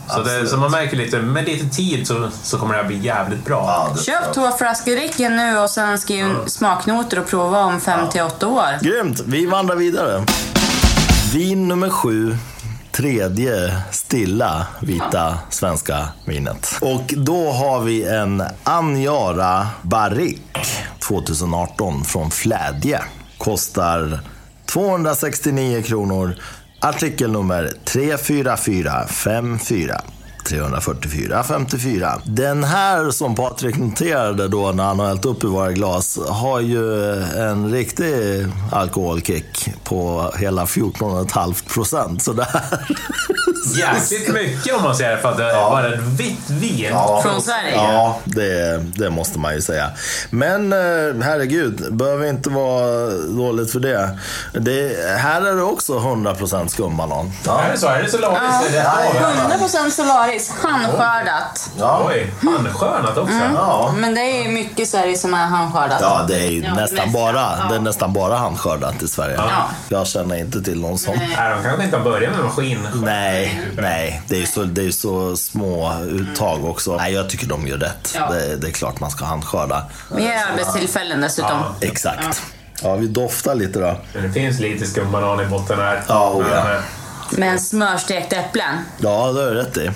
så, det, så man märker lite, med lite tid så, så kommer det här bli jävligt bra. Ja, det- Köp två flaskor Ricken nu och sen skriv smaknoter och prova om fem till åtta år. Grymt, vi vandrar vidare. Vin nummer sju. Tredje stilla vita svenska vinet. Och då har vi en Anjara Barrique 2018 från Flädje. Kostar 269 kronor. Artikelnummer 34454. 344 54. Den här som Patrik noterade då när han har hällt upp i våra glas har ju en riktig alkoholkick på hela 14,5 procent. Så det här... Jäkligt mycket om man säger för att det var ett vitt vin. Från Sverige. Ja, det, det måste man ju säga. Men eh, herregud, behöver inte vara dåligt för det. det här är det också 100% skumbanan. Ja. Är det så? Är det Solaris? Ja. Ja, 100% Solaris. Faktiskt handskördat. Ja. Oj, handskönat också. Ja. Men det är mycket i Sverige som är handskördat. Ja, det är ju Ja, nästan, mest, bara, ja. det är nästan bara handskördat i Sverige. Ja. Jag känner inte till någon sån. Nej. De kanske inte har börjat med maskin. Nej, nej. Det är ju så, det är ju så små uttag också. Nej, jag tycker de gör rätt. Ja. Det, det är klart man ska handskörda. Mer arbetstillfällen dessutom. Ja. Exakt. Ja, vi doftar lite då. Men det finns lite skumbanan i botten här. Ja, oh ja. Men, eh, Men smörstekta äpplen. Ja, det har du rätt i.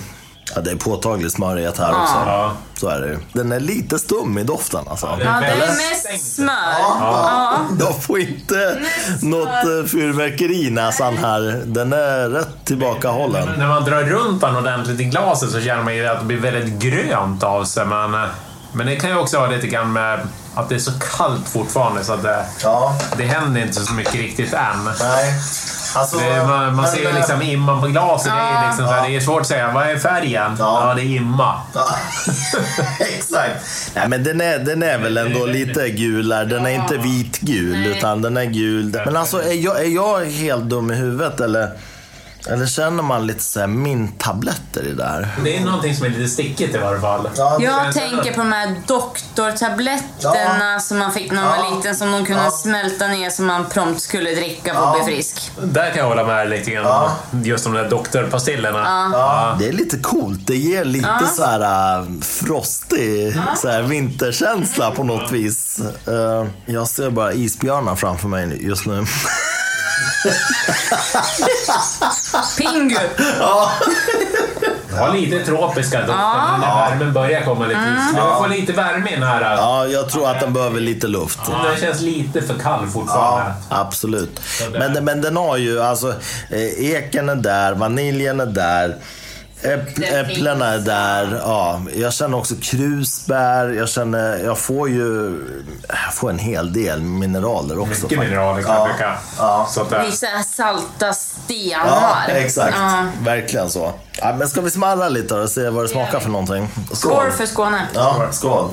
Ja, det är påtaglig smörighet här också. Ja. Så är det ju. Den är lite stum i doften alltså. det Ja, det är mest smör. Ja. Jag får inte något eh, fyrverkeri i näsan här. Den är rätt tillbakahållen. När man drar runt den ordentligt i glaset så känner man ju att det blir väldigt grönt av sig. Men, eh, men det kan ju också ha lite grann med att det är så kallt fortfarande så att det, Ja, det händer inte så mycket riktigt än. nej. Alltså, Det, man, man ser ju eh, liksom imman på glaset. Det är, liksom så här, det är svårt att säga. Vad är färgen? Ja. Ja, det är imma. Ja, Exakt. Nej, men den är, den är väl ändå lite gulare. Den är inte vitgul, utan den är gul. Men alltså, är jag, är jag helt dum i huvudet eller, eller känner man lite så här minttabletter i det här? Det är någonting som är lite stickigt i varje fall. Jag tänker på de här doktortabletterna som man fick när man Ja. var liten som de kunde Ja. smälta ner som man prompt skulle dricka för att Ja. bli frisk. Där kan jag hålla med lite grann. Ja. Just de där doktorpastillerna. Ja, det är lite coolt. Det ger lite så här äh, frostig så här vinterkänsla på något vis. Uh, jag ser bara isbjörnar framför mig just nu. Pingu! Ja, lite tropiska dofter, men när värmen börjar komma lite. Mm. Jag får lite värme i den här. Ja, jag tror att den behöver lite luft. Den känns lite för kall fortfarande. Ja, absolut. Men, men den har ju, alltså, eh, eken är där, vaniljen är där. Äpplena är där. Ja, jag känner också krusbär. Jag känner, jag får ju jag får en hel del mineraler också. Mycket mineraler kan jag tycka. Ja. Så att, Vissa salta Ja, stenar. exakt. Ja. Verkligen så. Ja, men ska vi smarra lite och se vad det smakar för någonting? Skål för Skåne. Ja, skål.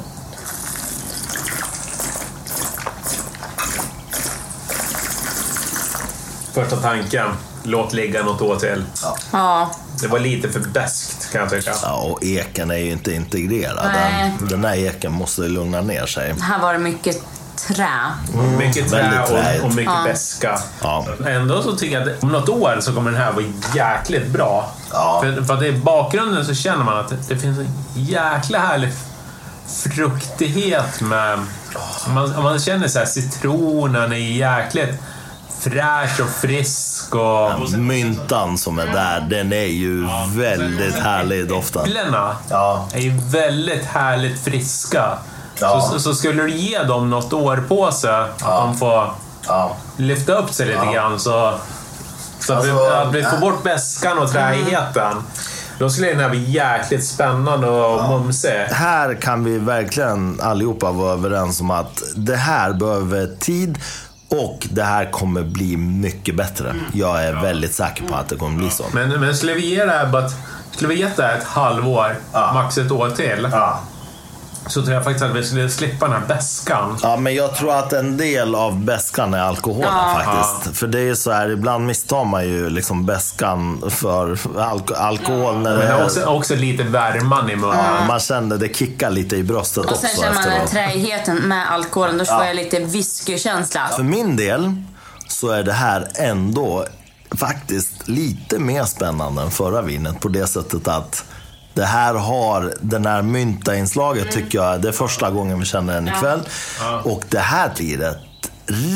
första tanken, låt ligga något år till. Ja. Det var lite för beskt kan jag tycka. Ja, och eken är ju inte integrerad. Nej. Den, den här eken måste lugna ner sig. Här var det mycket trä. Mycket trä och, och mycket Ja. beska. Ja. Ändå så tycker jag att om något år så kommer den här vara jäkligt bra. Ja. För, för att i bakgrunden så känner man att det, det finns en jäkla härlig fruktighet med... Man, man känner så här, citronen är jäkligt fräsch och frisk och... Myntan som är där, den är ju väldigt härlig i doften. Äpplena Ja. är ju väldigt härligt friska. Ja. Så, så skulle du ge dem något år på sig, att de får Ja. lyfta upp sig lite Ja. grann så, så att, vi, Alltså, att vi får bort beskan och träigheten. Då skulle den här bli jäkligt spännande och mumsig. Här kan vi verkligen allihopa vara överens om att det här behöver tid och det här kommer bli mycket bättre. Jag är väldigt säker på att det kommer bli så. Men, men skulle vi ge det här skulle vi gett det här ett halvår, Ja. max ett år till, Ja. Så tror jag faktiskt att vi skulle slippa den här beskan. Ja, men jag tror att en del av beskan är alkoholen Ja. faktiskt. För det är ju så här, ibland misstar man ju liksom beskan för alko alkohol när det Men det är är... också, också lite värman i munnen. Ja, man känner det kickar lite i bröstet Och också sen känner man den träigheten med alkoholen. Då får jag lite whiskykänsla. För min del så är det här ändå faktiskt lite mer spännande än förra vinet på det sättet att det här har den här mynta-inslaget tycker jag. Det är första gången vi känner den ikväll. Och det här blir ett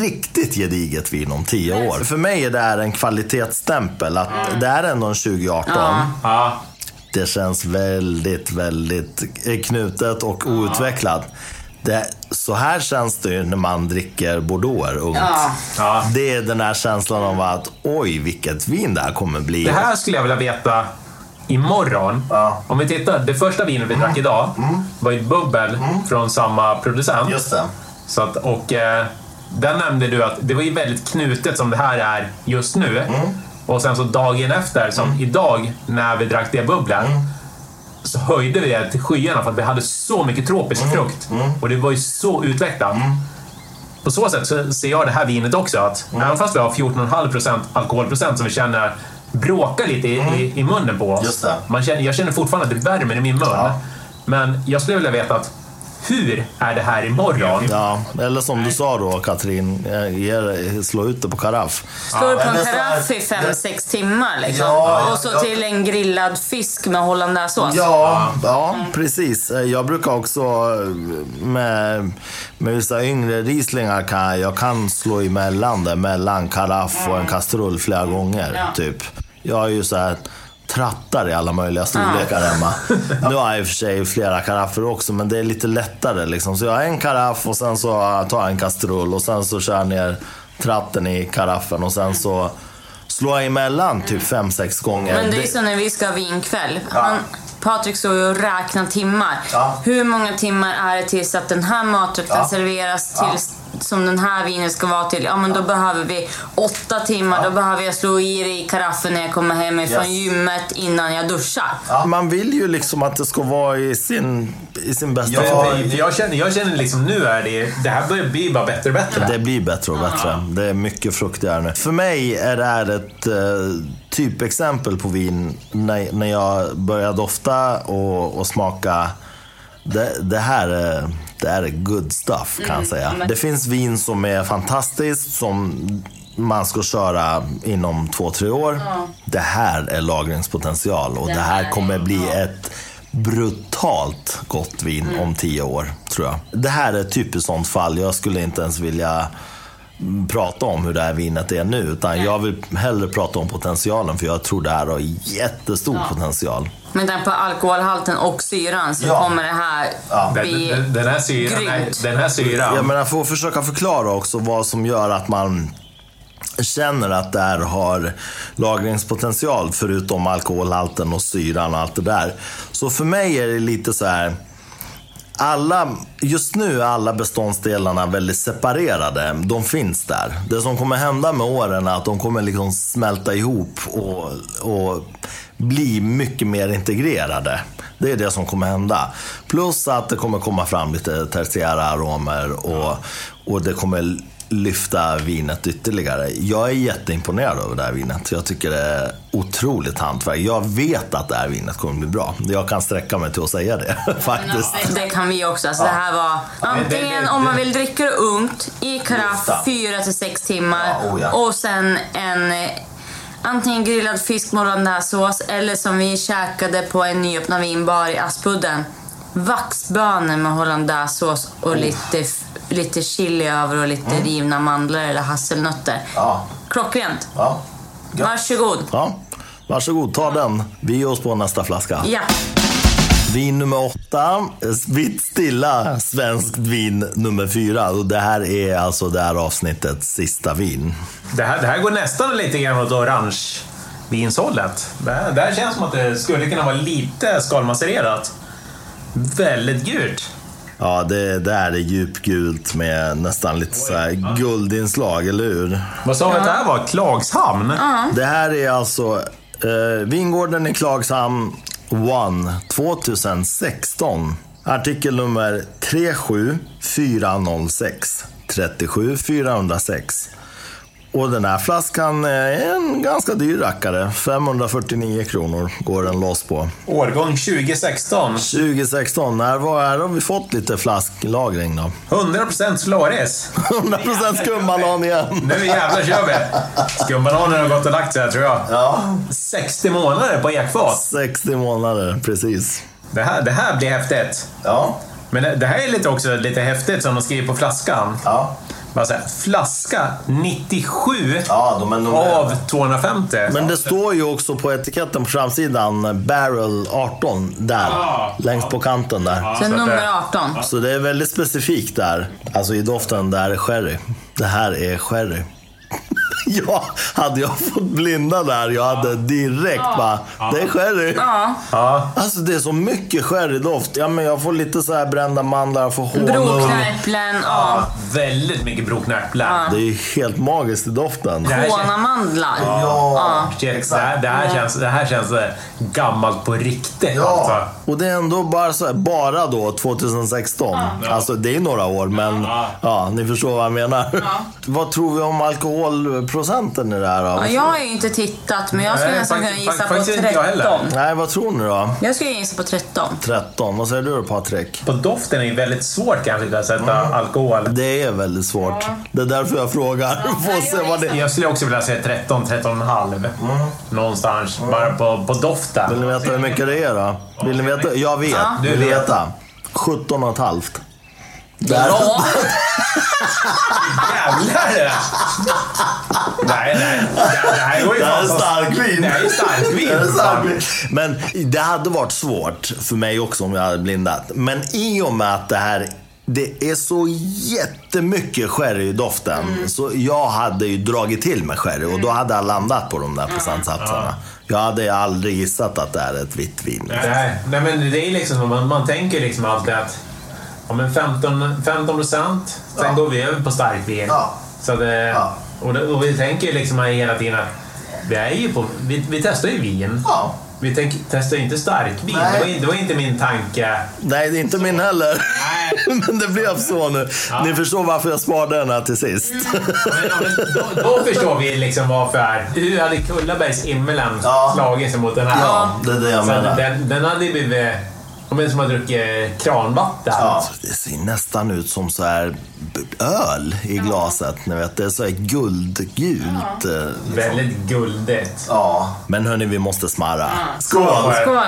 riktigt gediget vin om tio år. För mig är det här en kvalitetsstämpel. Att det är ändå en 2018. Ja. Ja. Det känns väldigt, väldigt knutet och outvecklat. Det, så här känns det ju när man dricker bordeauxer ungt. Ja. Ja. Det är den här känslan av att oj, vilket vin det här kommer bli. Det här skulle jag vilja veta imorgon. Ja. Om vi tittar, det första vinet vi drack idag var ett bubbel från samma producent. Just det. Så att, och eh, där nämnde du att det var ju väldigt knutet som det här är just nu. Och sen så dagen efter, som idag när vi drack det bubblet, så höjde vi det till skyarna för att vi hade så mycket tropisk frukt. Och det var ju så utvecklat. På så sätt så ser jag det här vinet också att även fast vi har 14,5% alkoholprocent som vi känner bråkar lite i, i, i munnen på oss. Just det. Man känner, jag känner fortfarande att det värmer i min mun. Ja. Men jag skulle vilja veta att hur är det här imorgon? Ja, eller som du sa då Katrin, eh, ge- slå ut det på karaff. Står du på en karaff i fem sex timmar liksom. Ja, och så ja. till en grillad fisk med hollandaisesås. Ja, ja, precis. Eh, Jag brukar också eh, med, med vissa yngre rieslingar kan jag- kan slå emellan det, mellan karaff och en kastrull flera gånger. Ja. Typ. Jag har ju så här trattar i alla möjliga storlekar hemma. Nu har jag i och för sig flera karaffer också, men det är lite lättare. Liksom. Så jag har en karaff och sen så tar jag en kastrull och sen så kör jag ner tratten i karaffen och sen så slår jag emellan typ fem sex gånger. Men det är så när vi ska ha vinkväll. Han, Patrik står ju och räknar timmar. Ja. Hur många timmar är det tills att den här maträtten Ja. serveras till som den här vinen ska vara till? Ja, men då behöver vi åtta timmar. Då behöver jag slå i det i karaffen när jag kommer hem ifrån Yes. gymmet innan jag duschar. Man vill ju liksom att det ska vara i sin, i sin bästa Ja, form. jag, känner, jag känner liksom nu är det, det här börjar bli bara bättre och bättre. Det blir bättre och bättre. Det är mycket fruktigare nu. För mig är det här ett eh, typexempel på vin när, när jag börjar dofta och, och smaka. Det, det, här är, det här är good stuff kan jag säga. Det finns vin som är fantastiskt, som man ska köra inom två, tre år. Det här är lagringspotential och det här kommer bli ett brutalt gott vin om tio år, tror jag. Det här är ett typiskt sånt fall. Jag skulle inte ens vilja mm, prata om hur det här vinet är nu, utan jag vill hellre prata om potentialen, för jag tror det här har jättestor potential. Med tanke på alkoholhalten och syran så Ja. kommer det här Den, bli den, den här syran, grymt. den här syran Jag menar, att försöka förklara också vad som gör att man känner att det här har lagringspotential förutom alkoholhalten och syran och allt det där. Så för mig är det lite så här. Alla, just nu är alla beståndsdelarna väldigt separerade. De finns där. Det som kommer hända med åren är att de kommer liksom smälta ihop och, och bli mycket mer integrerade. Det är det som kommer hända. Plus att det kommer komma fram lite tertiära aromer och, och det kommer lyfta vinet ytterligare. Jag är jätteimponerad över det här vinet. Jag tycker det är otroligt hantverk. Jag vet att det här vinet kommer bli bra. Jag kan sträcka mig till att säga det faktiskt. Det, det kan vi också. Alltså, Det här var antingen om man vill dricka det ungt i karaff Lyfta. fyra till sex timmar Ja, oh ja. och sen en antingen grillad fisk med hollandaisesås eller som vi käkade på en nyöppnad vinbar i Aspudden. Vaxbönor med hollandaisesås Oh. och lite, f- lite chili över och lite rivna mandlar eller hasselnötter. Mm. Ja. Klockrent. Ja. Varsågod. ja. Varsågod, ta den. Vi ger oss på nästa flaska. Ja. Vin nummer åtta, vitt stilla svenskt vin nummer fyra. Och det här är alltså det här avsnittets sista vin. Det här, det här går nästan lite grann åt orangevinshållet. Det, här- det här känns som att det skulle kunna vara lite skalmassererat. Väldigt gult. Ja, det, det här är djupgult med nästan lite så här guldinslag, eller hur? Vad sa vi att det här var? Klagshamn? Det här är alltså eh, Vingården i Klagshamn One 2016. Artikel nummer 37406 37406. Och den här flaskan är en ganska dyr rackare. 549 kronor går den loss på. Årgång 2016. 2016, när, var, här har vi fått lite flasklagring då. 100% Solaris. 100% skumbanan igen. Nu jävlar kör vi! Skumbananen har gått och lagt sig här tror jag. Ja, 60 månader på ekfat. 60 månader, precis. Det här, det här blir häftigt. Ja, Men det, det här är lite också lite häftigt som de skriver på flaskan. ja. Så här, flaska 97 Ja, de är numrerade. av 250. Men det står ju också på etiketten på framsidan, Barrel 18, där. Ja. Längst på kanten där. Sen så att nummer det- 18. Så det är väldigt specifikt där. Alltså i doften, det här är sherry. Det här är sherry. ja, hade jag fått blinda där, jag hade direkt bara, det är sherry. Ja. Ja, Alltså det är så mycket sherrydoft. Ja, men jag får lite så här brända mandlar, jag får honung. Broknärplen. Ja. väldigt mycket broknärplar. Det är ju helt magiskt i doften. känns- Konamandlar. Ja. Shit, Det här, det, här känns, det här känns eh, gammalt på riktigt. Ja, Alltså. och det är ändå bara, så här, bara då 2016. Alltså det är några år, men ja. ni förstår vad jag menar. Vad tror vi om alkoholprocenten procenten i det här? Ja, jag har ju inte tittat, men jag skulle nästan kunna gissa på 13. Nej, vad tror ni då? Jag skulle gissa på 13. 13. Vad säger du då Patrik? På doften är ju väldigt svårt kanske typ att sätta mm. alkohol. Det är väldigt svårt. Ja. Det är därför jag frågar. Ja, Får se vad det... Jag skulle också vilja säga 13, 13,5. Mm. Någonstans. Mm. Bara på, på doften. Vill ni veta hur mycket det är då? Vill ni veta? Jag vet. Ja. Du vet. 17,5. Där. Ja! Jävlar! Nej, nej. Det här går ju Det här är starkvin. Det här är starkvin. Det är starkvin. Men det hade varit svårt för mig också om jag hade blindat. Men i och med att det här det är så jättemycket sherry i doften. Mm. Så jag hade ju dragit till med sherry och då mm. hade jag landat på de där procentsatserna. Ja. Jag hade aldrig gissat att det är ett vitt vin. Nej, nej men det är liksom, man, man tänker liksom alltid att ja, men 15, 15 procent, sen Ja. går vi över på. Ja. Så det, Ja. och, det, och vi tänker liksom hela tiden att vi, är ju på, vi, vi testar ju vin. Ja. Vi tänk, testar ju inte starkvin. Det var, det var inte min tanke. Nej, det är inte min heller. Nej. Men det blev så nu. Ni förstår varför jag sparade den här till sist. Men, ja, men då, då förstår vi liksom varför. Hur hade Kullabergs Immelen Ja. slagit sig mot den här? Ja, det är det jag Så menar. Den, den hade ju blivit om en som har druckit kranvatten. Ja. Det ser nästan ut som så här öl i glaset. Ni vet, det är så här guldgult. eh, Liksom. Väldigt guldigt. Ja. Men hörni, vi måste smarra. Skål! Skål!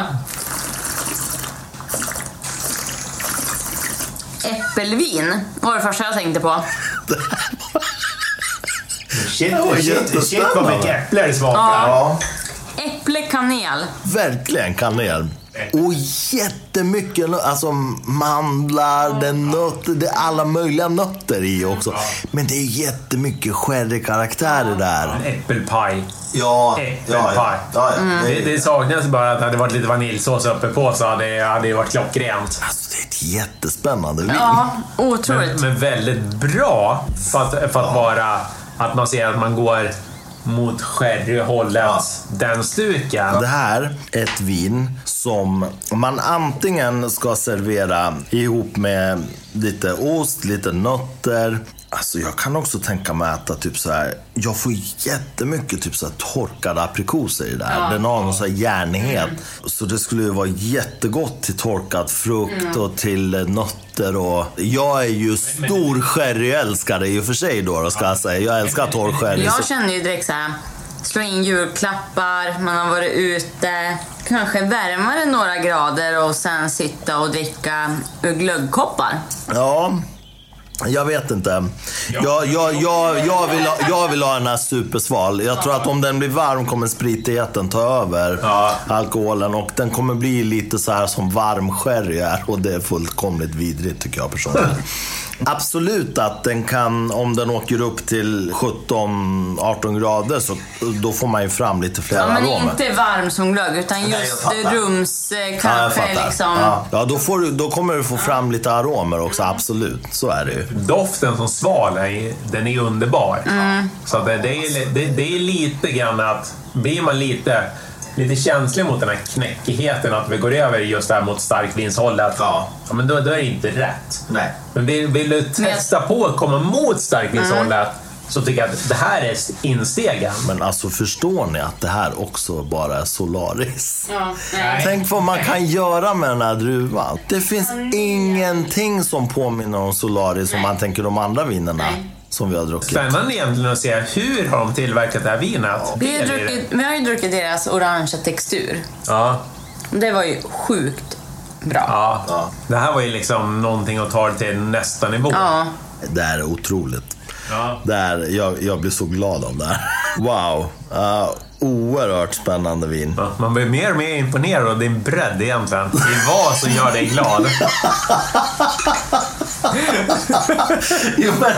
Äppelvin var det första jag tänkte på. Shit, shit, shit vad mycket äpple det smakar. Ja. Äpple, kanel. Verkligen kanel. Och jättemycket alltså mandlar, det är nötter, det är alla möjliga nötter i också. Men det är jättemycket sherry-karaktärer där. Äppelpaj. Ja, Äppelpaj. ja, Mm. Det, det saknas bara att det hade varit lite vaniljsås uppe på så hade det hade det varit klockrent. Alltså, det är ett jättespännande vin. Ja, otroligt. Men, men väldigt bra för att, för att vara att man ser att man går mot sherryhållet, den stuken. Det här är ett vin som man antingen ska servera ihop med lite ost, lite nötter. Alltså jag kan också tänka mig att äta typ så här. Jag får jättemycket typ så här torkade aprikoser i det här. Den har någon så här järnighet. Så det skulle ju vara jättegott till torkad frukt och till eh, nötter och... Jag är ju stor sherryälskare i och för sig då, då ska jag säga. Jag älskar torr sherry. Jag känner ju direkt så här. slå in julklappar, man har varit ute, kanske värma det några grader och sen sitta och dricka ur glöggkoppar. Ja, jag vet inte. Jag, jag, jag, jag, vill ha, jag vill ha den här supersval. Jag tror att om den blir varm kommer spritigheten ta över Ja. alkoholen. Och den kommer bli lite så här som varm sherry är. Och det är fullkomligt vidrigt tycker jag personligen. Absolut att den kan, om den åker upp till 17-18 grader så då får man ju fram lite fler Ja, men aromer. inte varm som glögg, utan Nej, just fattar. rums eh, Ja, kanske fattar. liksom... Ja, ja då, får du, då kommer du få fram lite aromer också, absolut. Så är det ju. Doften som sval, är, den är underbar. Mm. Så det, det, är, det, det är lite grann att, blir man lite, lite känslig mot den här knäckigheten, att vi går över just där mot starkvinshållet, Ja. ja, men då, då är det inte rätt. Nej. Men vill, vill du testa på att komma mot starkvinshållet så tycker jag att det här är instegen. Men alltså förstår ni att det här också bara är Solaris? Ja, nej. Tänk vad man kan göra med den här druvan. Det finns ingenting som påminner om Solaris om man tänker de andra vinerna Nej. Som vi har druckit. Spännande egentligen att se hur har de tillverkat det här vinet. Vi har, det. druckit, vi har ju druckit deras orangea textur. Ja, Det var ju sjukt bra. ja. Ja. Det här var ju liksom någonting att ta det till nästa nivå. Ja. Det här är otroligt. Ja. Det här, jag, jag blir så glad av det här. Wow. Uh, oerhört spännande vin. Ja, Man blir mer och mer imponerad av din bredd egentligen. I vad som gör dig glad. Jo, men,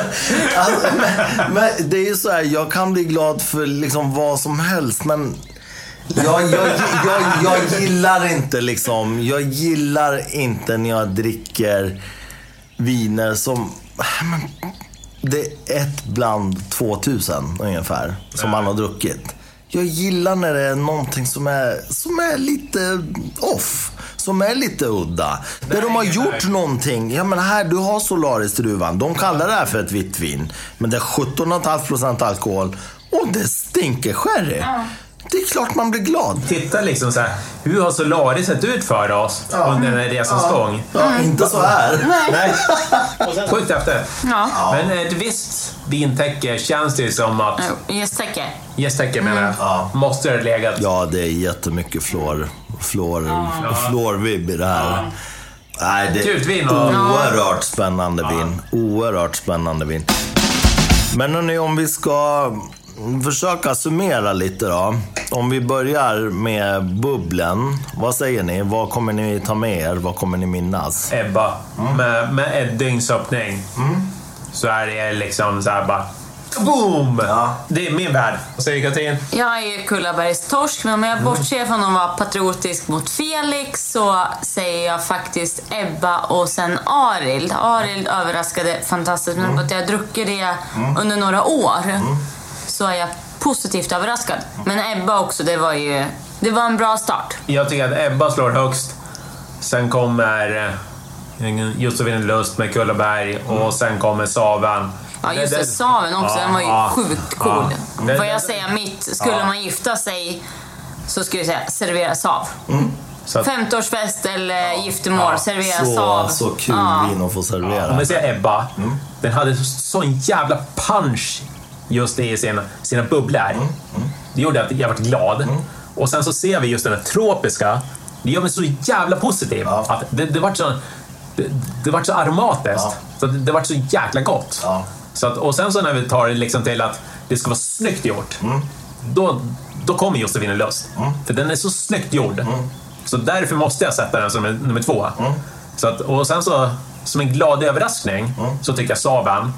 alltså, men, men det är ju så här, jag kan bli glad för liksom vad som helst, men jag, jag, jag, jag gillar inte liksom, jag gillar inte när jag dricker viner som, men, det är ett bland 2000 ungefär, som man har druckit. Jag gillar när det är någonting som är, som är lite off. Som är lite udda. Där de har gjort någonting. Ja men här, du har Solaris-druvan. De kallar det här för ett vitt vin. Men det är 17,5% alkohol. Och det stinker sherry. Det är klart man blir glad. Titta liksom så här, hur har Solari sett ut för oss under den här resans gång? Ja, inte så här. Nej. Sjukt efter. Ja. Men ett visst vintäcke känns det ju som att, Gästtäcke. gästtäcke menar jag, Ja. måste det legat. Ja, det är jättemycket fluor, fluor, fluorvibb i det här. Nej, det är och- oerhört spännande vin. Oerhört spännande vin. Men hörni, om vi ska försöka summera lite då. Om vi börjar med bubblen. Vad säger ni? Vad kommer ni ta med er? Vad kommer ni minnas? Ebba. Med, med ett dygns öppning. Så är det liksom så här bara... Boom! Ja. Det är min värld. Vad säger Katrin? Jag är ju Kullabergs torsk, men om jag bortser från att vara patriotisk mot Felix så säger jag faktiskt Ebba och sen Arild. Arild överraskade fantastiskt, men på att jag druckit det under några år så är jag positivt överraskad. Men Ebba också, det var ju... Det var en bra start. Jag tycker att Ebba slår högst. Sen kommer eh, Josefin Lust med Kullaberg och sen kommer Saven. Ja, just det. Saven också. Den var ju ja. sjukt cool. Ja. Får jag säga mitt? Skulle man gifta sig så skulle jag säga servera Sav. Så att, 50-årsfest eller giftermål, servera Så, Sav. så kul Ja. vin att få om servera. vi säger Ebba, den hade sån jävla punch just i sina, sina bubblor. Det gjorde att jag var glad. Och sen så ser vi just den här tropiska. Det gör mig så jävla positiv. Ja. Att det, det vart så, det, det vart så aromatiskt. Ja. Så det, det vart så jäkla gott. Ja. Så att, och sen så när vi tar det liksom till att det ska vara snyggt gjort. Då, då kommer Josefin Lust. För den är så snyggt gjord. Så därför måste jag sätta den som nummer två. Så att, och sen så, som en glad överraskning, så tycker jag Saben.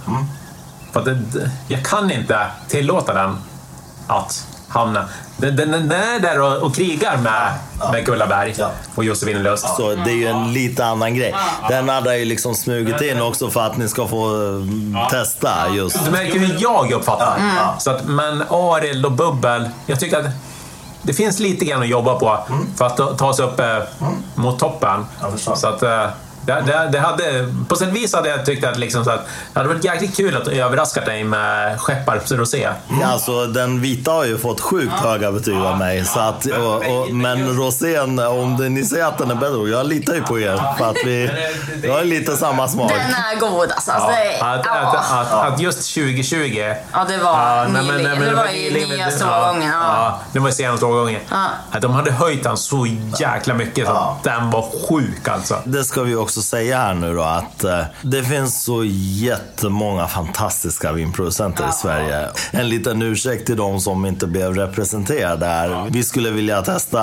För att det, jag kan inte tillåta den att hamna... Den, den, den är där och, och krigar med, med Kullaberg Ja. och Josefin Lust. Så det är ju en lite annan grej. Den hade ju liksom smugit in också för att ni ska få eh, testa just. Du märker hur jag uppfattar Mm. så att, Men Arild och Bubbel, jag tycker att det finns lite grann att jobba på för att ta- sig upp eh, mot toppen. Mm. Så att, eh, det, det, det hade, på sätt och vis hade jag tyckt att, liksom, så att det hade varit jäkligt kul att överraska dig med Skepparps Rosé. Alltså den vita har ju fått sjukt höga betyg av mig. Så att, och, och, men rosén, om det, ni säger att den är bättre, jag litar ju på er. För att vi, vi har lite samma smak. Den är god alltså. alltså det, Att, ja. att, att, att just 2020 ja, det var Ja, nej, men- nyligen. nej, men det var ju nyaste ja, årgången. Ja. Ja, det var ju senaste årgången. Ja. Att de hade höjt den så jäkla mycket så Ja. den var sjuk alltså. Det ska vi också säga här nu då att eh, det finns så jättemånga fantastiska vinproducenter i Sverige. En liten ursäkt till de som inte blev representerade här. Vi skulle vilja testa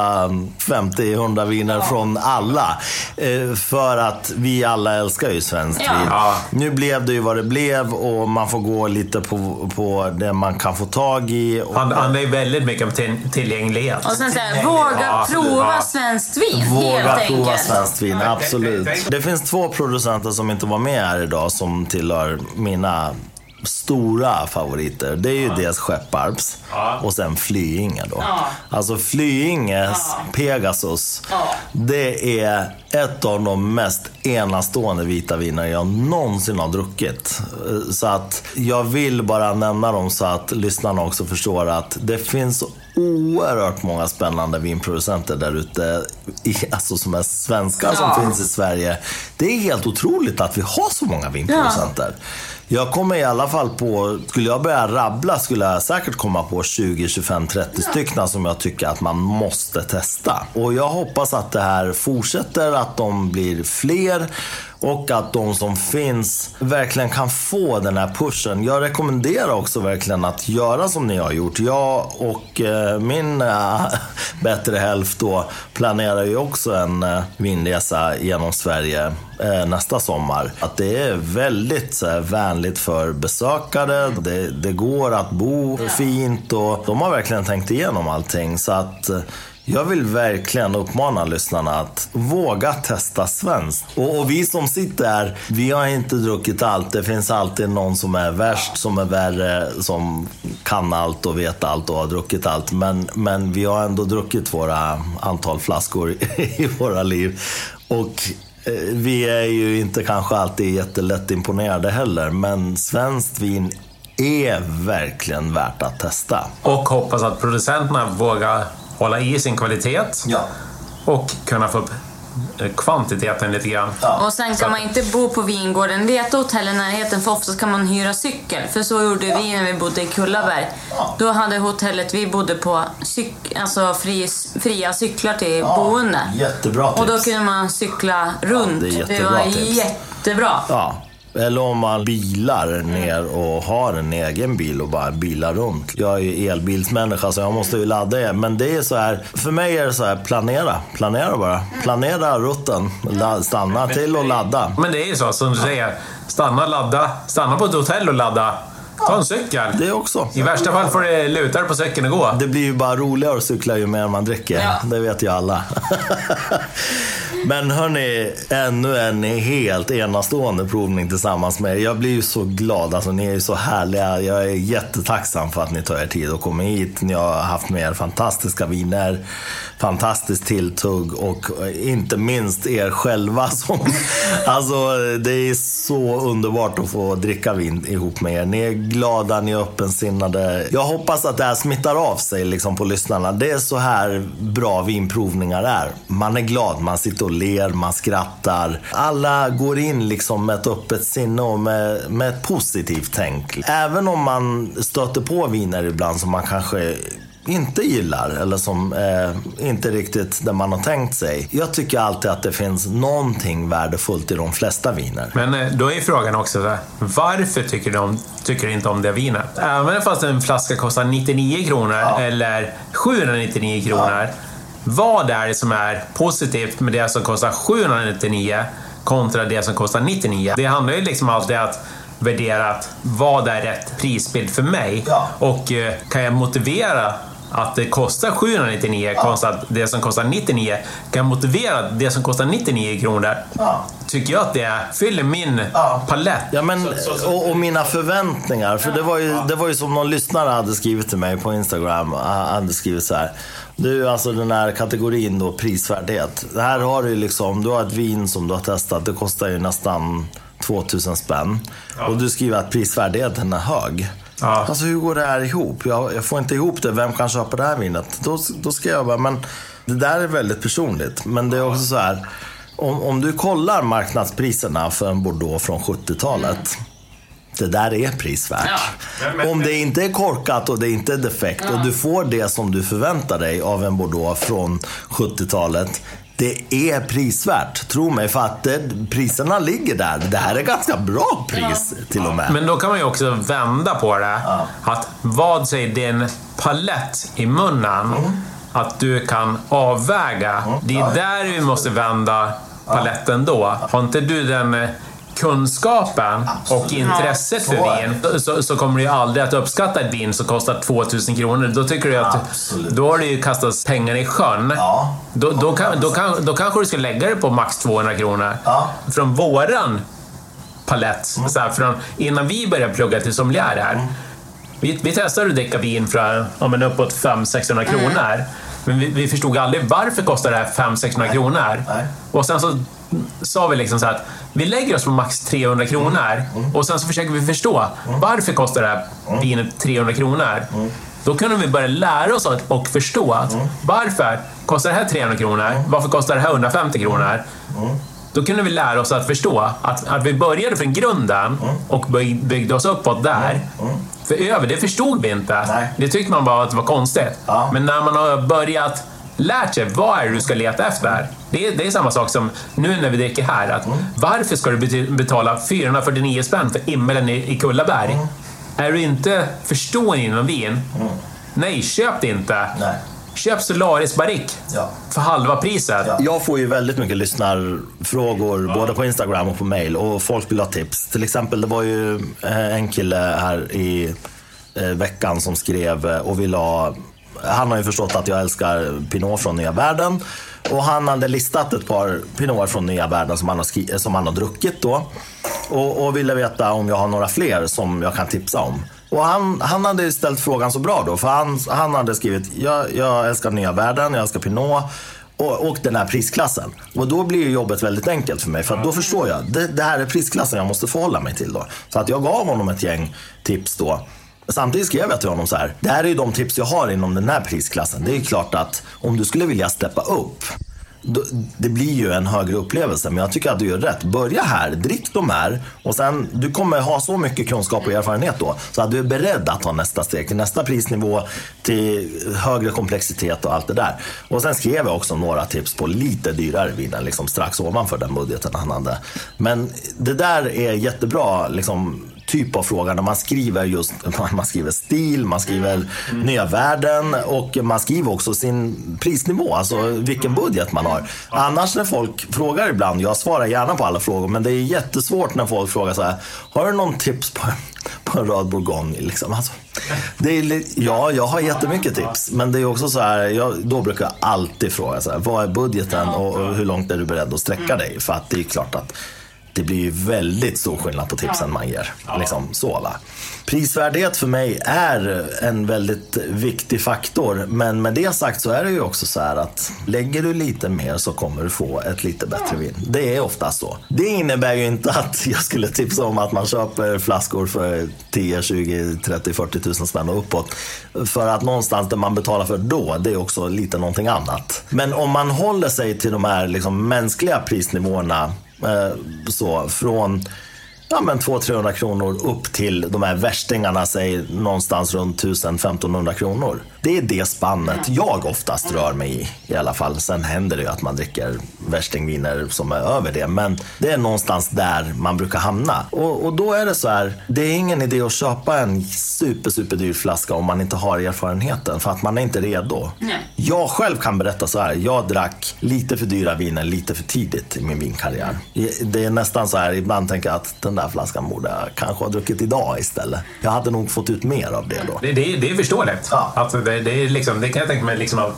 50-100 viner från alla. Eh, för att vi alla älskar ju svenskt vin. Nu blev det ju vad det blev och man får gå lite på, på det man kan få tag i. Och, Han, är ju väldigt mycket om till, tillgänglighet. Och sen säga, våga Ja, prova svenskt vin. Våga helt prova enkelt. svenskt vin, absolut. Det det finns två producenter som inte var med här idag som tillhör mina stora favoriter. Det är ju dels Skepparps Ja. och sen Flyinge då. Ja. Alltså Flyinges Pegasus, Ja. det är ett av de mest enastående vita viner jag någonsin har druckit. Så att jag vill bara nämna dem så att lyssnarna också förstår att det finns oerhört många spännande vinproducenter där ute, alltså som är svenskar som Ja. finns i Sverige. Det är helt otroligt att vi har så många vinproducenter. Jag kommer i alla fall på, skulle jag börja rabbla skulle jag säkert komma på 20, 25, 30 stycken som jag tycker att man måste testa. Och jag hoppas att det här fortsätter, att de blir fler och att de som finns verkligen kan få den här pushen. Jag rekommenderar också verkligen att göra som ni har gjort. Jag och eh, min eh, bättre hälft då planerar ju också en eh, vinresa genom Sverige eh, nästa sommar. Att det är väldigt så här, vänligt för besökare. Det, det går att bo fint och de har verkligen tänkt igenom allting. Så att jag vill verkligen uppmana lyssnarna att våga testa svenskt. Och, och vi som sitter här, vi har inte druckit allt. Det finns alltid någon som är värst, som är värre, som kan allt och vet allt och har druckit allt. Men, men vi har ändå druckit våra antal flaskor i våra liv. Och eh, vi är ju inte kanske alltid jättelätt imponerade heller, men svenskt vin är verkligen värt att testa. Och hoppas att producenterna vågar hålla i sin kvalitet Ja. och kunna få upp eh, kvantiteten lite grann. Och sen kan man inte bo på vingården. Leta hotell i närheten för oftast kan man hyra cykel. För så gjorde vi när vi bodde i Kullaberg. Då hade hotellet vi bodde på cyk- alltså fri, fria cyklar till boende. Jättebra tips. Och då kunde man cykla runt. det är det jättebra var tips. jättebra. Eller om man bilar ner och har en egen bil och bara bilar runt. Jag är ju elbilsmänniska så jag måste ju ladda er. Men det är så här, för mig är det så här, planera. Planera bara. Planera rutten. Stanna till och ladda. Men det är ju så, som du säger. Stanna, ladda. Stanna på ett hotell och ladda. Ta en cykel. Det också. I värsta fall får du luta dig på cykeln och gå. Det blir ju bara roligare att cykla ju mer man dricker. Ja. Det vet ju alla. Men hörni, ännu en helt enastående provning tillsammans med er. Jag blir ju så glad. Alltså, ni är ju så härliga. Jag är jättetacksam för att ni tar er tid att komma hit. Ni har haft med er fantastiska viner, fantastiskt tilltugg och eh, inte minst er själva. Som, alltså, det är så underbart att få dricka vin ihop med er. Ni är glada, ni är öppensinnade. Jag hoppas att det här smittar av sig liksom, på lyssnarna. Det är så här bra vinprovningar är. Man är glad, man sitter och ler, man skrattar. Alla går in liksom med ett öppet sinne och med, med ett positivt tänk. Även om man stöter på viner ibland som man kanske inte gillar eller som eh, inte riktigt det man har tänkt sig. Jag tycker alltid att det finns någonting värdefullt i de flesta viner. Men eh, då är frågan också så här, varför tycker om, tycker inte om det vinet? Även fast en flaska kostar 99 kronor eller 799 kronor. Vad är det som är positivt med det som kostar 799 kontra det som kostar 99? Det handlar ju liksom alltid om att värdera att vad är rätt prisbild för mig? Ja. Och eh, kan jag motivera att det kostar 799 kontra att det som kostar 99 kan motivera det som kostar 99 kronor Ja. tycker jag att det fyller min palett. Ja, men, och, och mina förväntningar. För det var, ju, det var ju som någon lyssnare hade skrivit till mig på Instagram. Hade skrivit så här. Du, alltså den här kategorin då, prisvärdhet. Det här har du ju liksom, du har ett vin som du har testat. Det kostar ju nästan 2000 spänn. Och du skriver att prisvärdheten är hög. Ja. Alltså hur går det här ihop? Jag, jag får inte ihop det. Vem kan köpa det här vinet? Då, då ska jag bara, men det där är väldigt personligt. Men det är också så här. Om, om du kollar marknadspriserna för en Bordeaux från 70-talet. Det där är prisvärt. Ja. Men- Om det inte är korkat och det inte är defekt och du får det som du förväntar dig av en Bordeaux från 70-talet. Det är prisvärt, tro mig, för att det, priserna ligger där. Det här är ganska bra pris till och med. Men då kan man ju också vända på det. Att vad säger din palett i munnen att du kan avväga? Det är där vi måste vända paletten då. Har inte du den kunskapen och intresset Så för vin så, så kommer du ju aldrig att uppskatta ett vin som kostar 2000 kronor. Då tycker du att Absolut. då har du ju kastat pengar i sjön. Ja. Då, då, kan, då, kan, då kanske du ska lägga det på max 200 kronor. Ja. Från våran palett, så här, från, innan vi började plugga till sommelier här. Vi, vi testade att dricka vin för ja, men uppåt 500-600 kronor. Men vi, vi förstod aldrig varför kostar det här 500-600 kronor. Nej. Och sen så sa vi liksom så här att vi lägger oss på max 300 kronor och sen så försöker vi förstå varför kostar det här vinet 300 kronor. Då kunde vi börja lära oss att- och förstå att varför kostar det här 300 kronor? Varför kostar det här 150 kronor? Då kunde vi lära oss att förstå att, att vi började från grunden och byg- byggde oss uppåt där. För över, det förstod vi inte. Det tyckte man bara att det var konstigt. Men när man har börjat lärt sig vad är det du ska leta efter. Det är, det är samma sak som nu när vi dricker här. Att Varför ska du betala 449 spänn för Immelen i, i Kullaberg? Är du inte förstående inom vin? Nej, köp det inte. Nej. Köp Solaris Barrique Ja. för halva priset. Jag får ju väldigt mycket lyssnarfrågor, både på Instagram och på mail. Och folk vill ha tips. Till exempel, det var ju eh, en kille här i eh, veckan som skrev eh, och ville ha... Han har ju förstått att jag älskar Pinot från Nya Världen. Och han hade listat ett par Pinot från Nya Världen som han har, skri- som han har druckit då. Och, och ville veta om jag har några fler som jag kan tipsa om. Och han, han hade ställt frågan så bra då, för han, han hade skrivit jag, jag älskar Nya Världen, jag älskar Pinot. och, och den här prisklassen. Och då blir ju jobbet väldigt enkelt för mig. För då förstår jag, det, det här är prisklassen jag måste förhålla mig till då. Så att jag gav honom ett gäng tips då. Samtidigt skrev jag till honom så här. Det här är ju de tips jag har inom den här prisklassen. Det är ju klart att om du skulle vilja steppa upp det blir ju en högre upplevelse. Men jag tycker att du gör rätt. Börja här, drick de här och sen, du kommer ha så mycket kunskap och erfarenhet då. Så att du är beredd att ta nästa steg till nästa prisnivå, till högre komplexitet och allt det där. Och sen skrev jag också några tips på lite dyrare viner, liksom strax ovanför den budgeten han hade. Men det där är jättebra, liksom typ av fråga när man skriver just man skriver stil, man skriver mm. nya värden och man skriver också sin prisnivå, alltså vilken budget man har. Annars när folk frågar ibland, jag svarar gärna på alla frågor, men det är jättesvårt när folk frågar så här, har du någon tips på, på en röd bourgogne? Liksom? Alltså, det är, ja, jag har jättemycket tips, men det är också så här, jag, då brukar jag alltid fråga så här, vad är budgeten och, och hur långt är du beredd att sträcka dig? För att det är klart att det blir ju väldigt stor skillnad på tipsen man ger. Liksom, så, va? Prisvärdhet för mig är en väldigt viktig faktor. Men med det sagt så är det ju också så här att lägger du lite mer så kommer du få ett lite bättre vin. Det är oftast så. Det innebär ju inte att jag skulle tipsa om att man köper flaskor för 10, 20, 30, 40 tusen spänn och uppåt. För att någonstans det man betalar för då, det är också lite någonting annat. Men om man håller sig till de här liksom mänskliga prisnivåerna Eh, så, från ja, 200-300 kronor upp till de här värstingarna, säg någonstans runt 1000-1500 kronor. Det är det spannet jag oftast rör mig i i alla fall. Sen händer det ju att man dricker värstingviner som är över det. Men det är någonstans där man brukar hamna. Och, och då är det så här, det är ingen idé att köpa en super, super dyr flaska om man inte har erfarenheten. För att man är inte redo. Nej. Jag själv kan berätta så här, jag drack lite för dyra viner lite för tidigt i min vinkarriär. Det är nästan så här, ibland tänker jag att den där flaskan borde jag kanske ha druckit idag istället. Jag hade nog fått ut mer av det då. Det, det, det är förståeligt. Ja. Alltså, det, det, är liksom, det kan jag tänka mig liksom av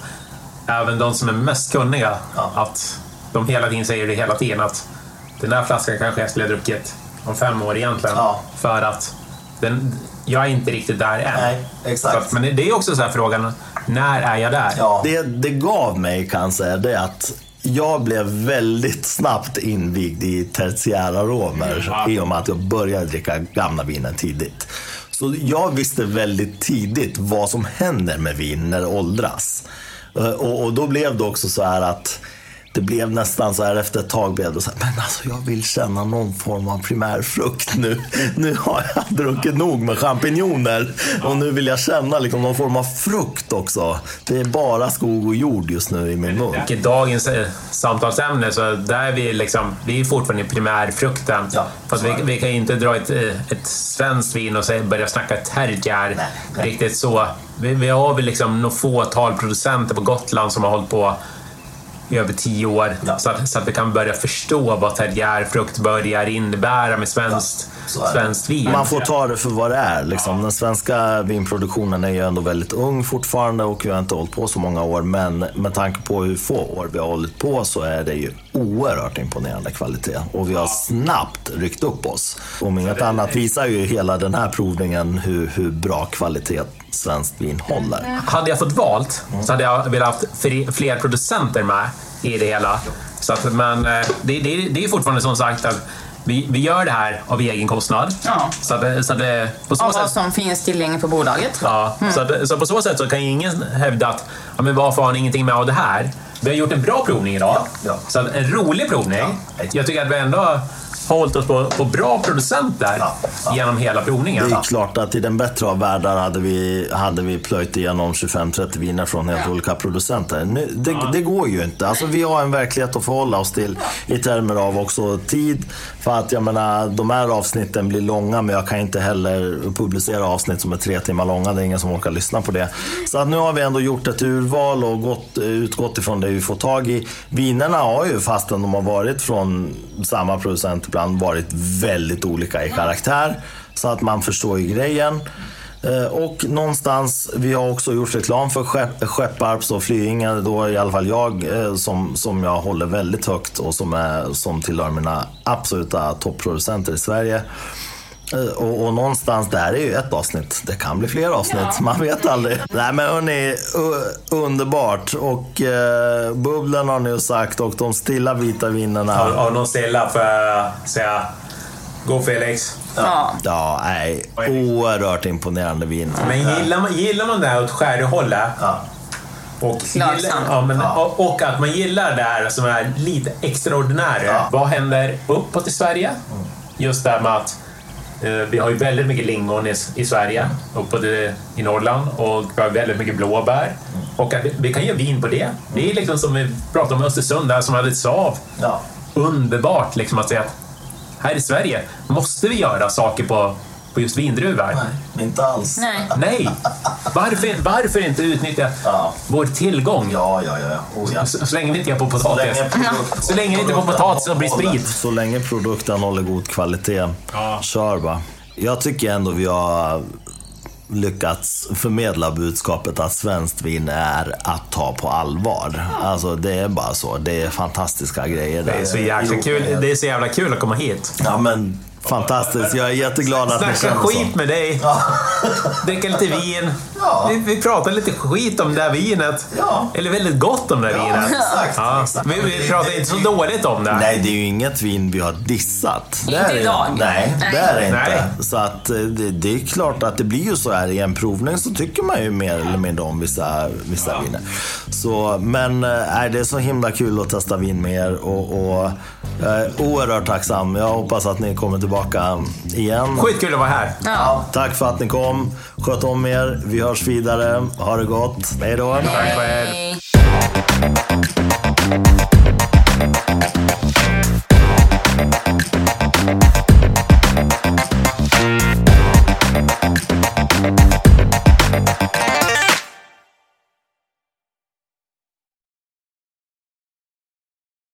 även de som är mest kunniga. Ja. Att de hela tiden säger det hela tiden att den där flaskan kanske jag skulle ha druckit om fem år egentligen. Ja. För att den, jag är inte riktigt där än. Nej, exakt. Att, men det är också så frågan, när är jag där? Ja. Det, det gav mig kan jag säga, det är att jag blev väldigt snabbt invigd i tertiära aromer ja. i och med att jag började dricka gamla viner tidigt. Så jag visste väldigt tidigt vad som händer med vin när det åldras. Eh, och, och då blev det också så här att det blev nästan så här efter ett tag blev det så här, men alltså jag vill känna någon form av primärfrukt nu. Nu har jag druckit nog med champinjoner och nu vill jag känna liksom någon form av frukt också. Det är bara skog och jord just nu i min mun. I dagens eh, samtalsämne så där är vi liksom, vi är fortfarande primärfrukten. Ja, Fast vi, vi, kan inte dra ett, eh, ett svenskt vin och börja snacka terrier riktigt så. Vi, vi har väl liksom några fåtal producenter på Gotland som har hållit på i över tio år. Ja. Så, att, så att vi kan börja förstå vad terriärfrukt börjar innebära med svenskt, ja, svenskt vin. Man får ta det för vad det är. Liksom. Ja. Den svenska vinproduktionen är ju ändå väldigt ung fortfarande och vi har inte hållit på så många år. Men med tanke på hur få år vi har hållit på så är det ju oerhört imponerande kvalitet. Och vi har snabbt ryckt upp oss. Om inget annat visar ju hela den här provningen hur, hur bra kvalitet svenskt vin håller. Hade jag fått valt så hade jag velat ha fler producenter med i det hela. Så att, men eh, det, det, det är fortfarande som sagt att vi, vi gör det här av egen kostnad. Ja. Så att, så att, på så och sätt, vad som finns tillgängligt på bolaget. Ja, mm. så, att, så på så sätt så kan ingen hävda att ja, men varför har ni ingenting med av det här? Vi har gjort en bra provning idag. Ja, ja. Så en rolig provning. Jag tycker att vi ändå hållit oss på, på bra producenter ja, ja. genom hela provningen. Det är klart att i den bättre av världar hade vi, hade vi plöjt igenom 25-30 viner från helt ja. olika producenter. Nu, det, det, går ju inte. Alltså, vi har en verklighet att förhålla oss till i termer av också tid. För att jag menar, de här avsnitten blir långa men jag kan inte heller publicera avsnitt som är tre timmar långa. Det är ingen som orkar lyssna på det. Så att nu har vi ändå gjort ett urval och gått, utgått ifrån det vi får tag i. Vinerna har ju, fastän de har varit från samma producent ibland varit väldigt olika i karaktär. Så att man förstår ju grejen. Eh, och någonstans, vi har också gjort reklam för Skepp, Skepparps och Flyinge, då i alla fall jag, eh, som, som jag håller väldigt högt och som, är, som tillhör mina absoluta topproducenter i Sverige. Eh, Och, och någonstans, det här är ju ett avsnitt. Det kan bli fler avsnitt, Ja. man vet aldrig. Nej men hörni, underbart. Och eh, bubblan har ni ju sagt och de stilla vita vinerna. Av någon stilla får jag säga Go Felix. Ja. Ja, nej. Oerhört imponerande vin. Men gillar man, gillar man det här åt skäruhållet Ja. och, Klart gillar, ja, men, Ja. och, att man gillar det här som är lite extraordinärt. Ja. Vad händer uppåt i Sverige? Just det här med att vi har ju väldigt mycket lingon i, i Sverige, uppåt i, i Norrland och vi har väldigt mycket blåbär. Och att vi, vi kan göra vin på det. Det är liksom som vi pratade om Östersund, där som hade ett sav. Ja. Underbart liksom att säga att här i Sverige måste vi göra saker på, på just vindruvor. Nej, inte alls. Nej. Nej! Varför, varför inte utnyttja Ja. vår tillgång? Ja, ja, ja. Oh, ja. Så, så länge vi inte gör på Så potatis. länge, produkt, Så länge det inte får potatis och blir sprit. Så länge produkten håller god kvalitet, Ja. kör bara. Jag tycker ändå vi har lyckats förmedla budskapet att svenskt vin är att ta på allvar. Alltså det är bara så. Det är fantastiska grejer. Det är så jäkla kul. Det är så jävla kul att komma hit. Ja men fantastiskt. Jag är jätteglad att ni Snacka känner skit så. med dig. Dricka lite vin. Ja. Vi, vi pratar lite skit om det här vinet. Ja. Eller väldigt gott om det här vinet. exakt, Ja. exakt. Vi, vi pratar inte så dåligt om det. Nej, det är ju inget vin vi har dissat. Inte är idag. Nej, Nej. det är det inte. Nej. Så att eh, det, det är klart att det blir ju så här i en provning så tycker man ju mer eller mindre om vissa, vissa viner. Så, men eh, nej, det är så himla kul att testa vin med er och, och jag är oerhört tacksam. Jag hoppas att ni kommer tillbaka igen. Skitkul att vara här. Ja. Tack för att ni kom. Sköt om er. Vi hörs vidare. Ha det gott. Hej då. Tack själv.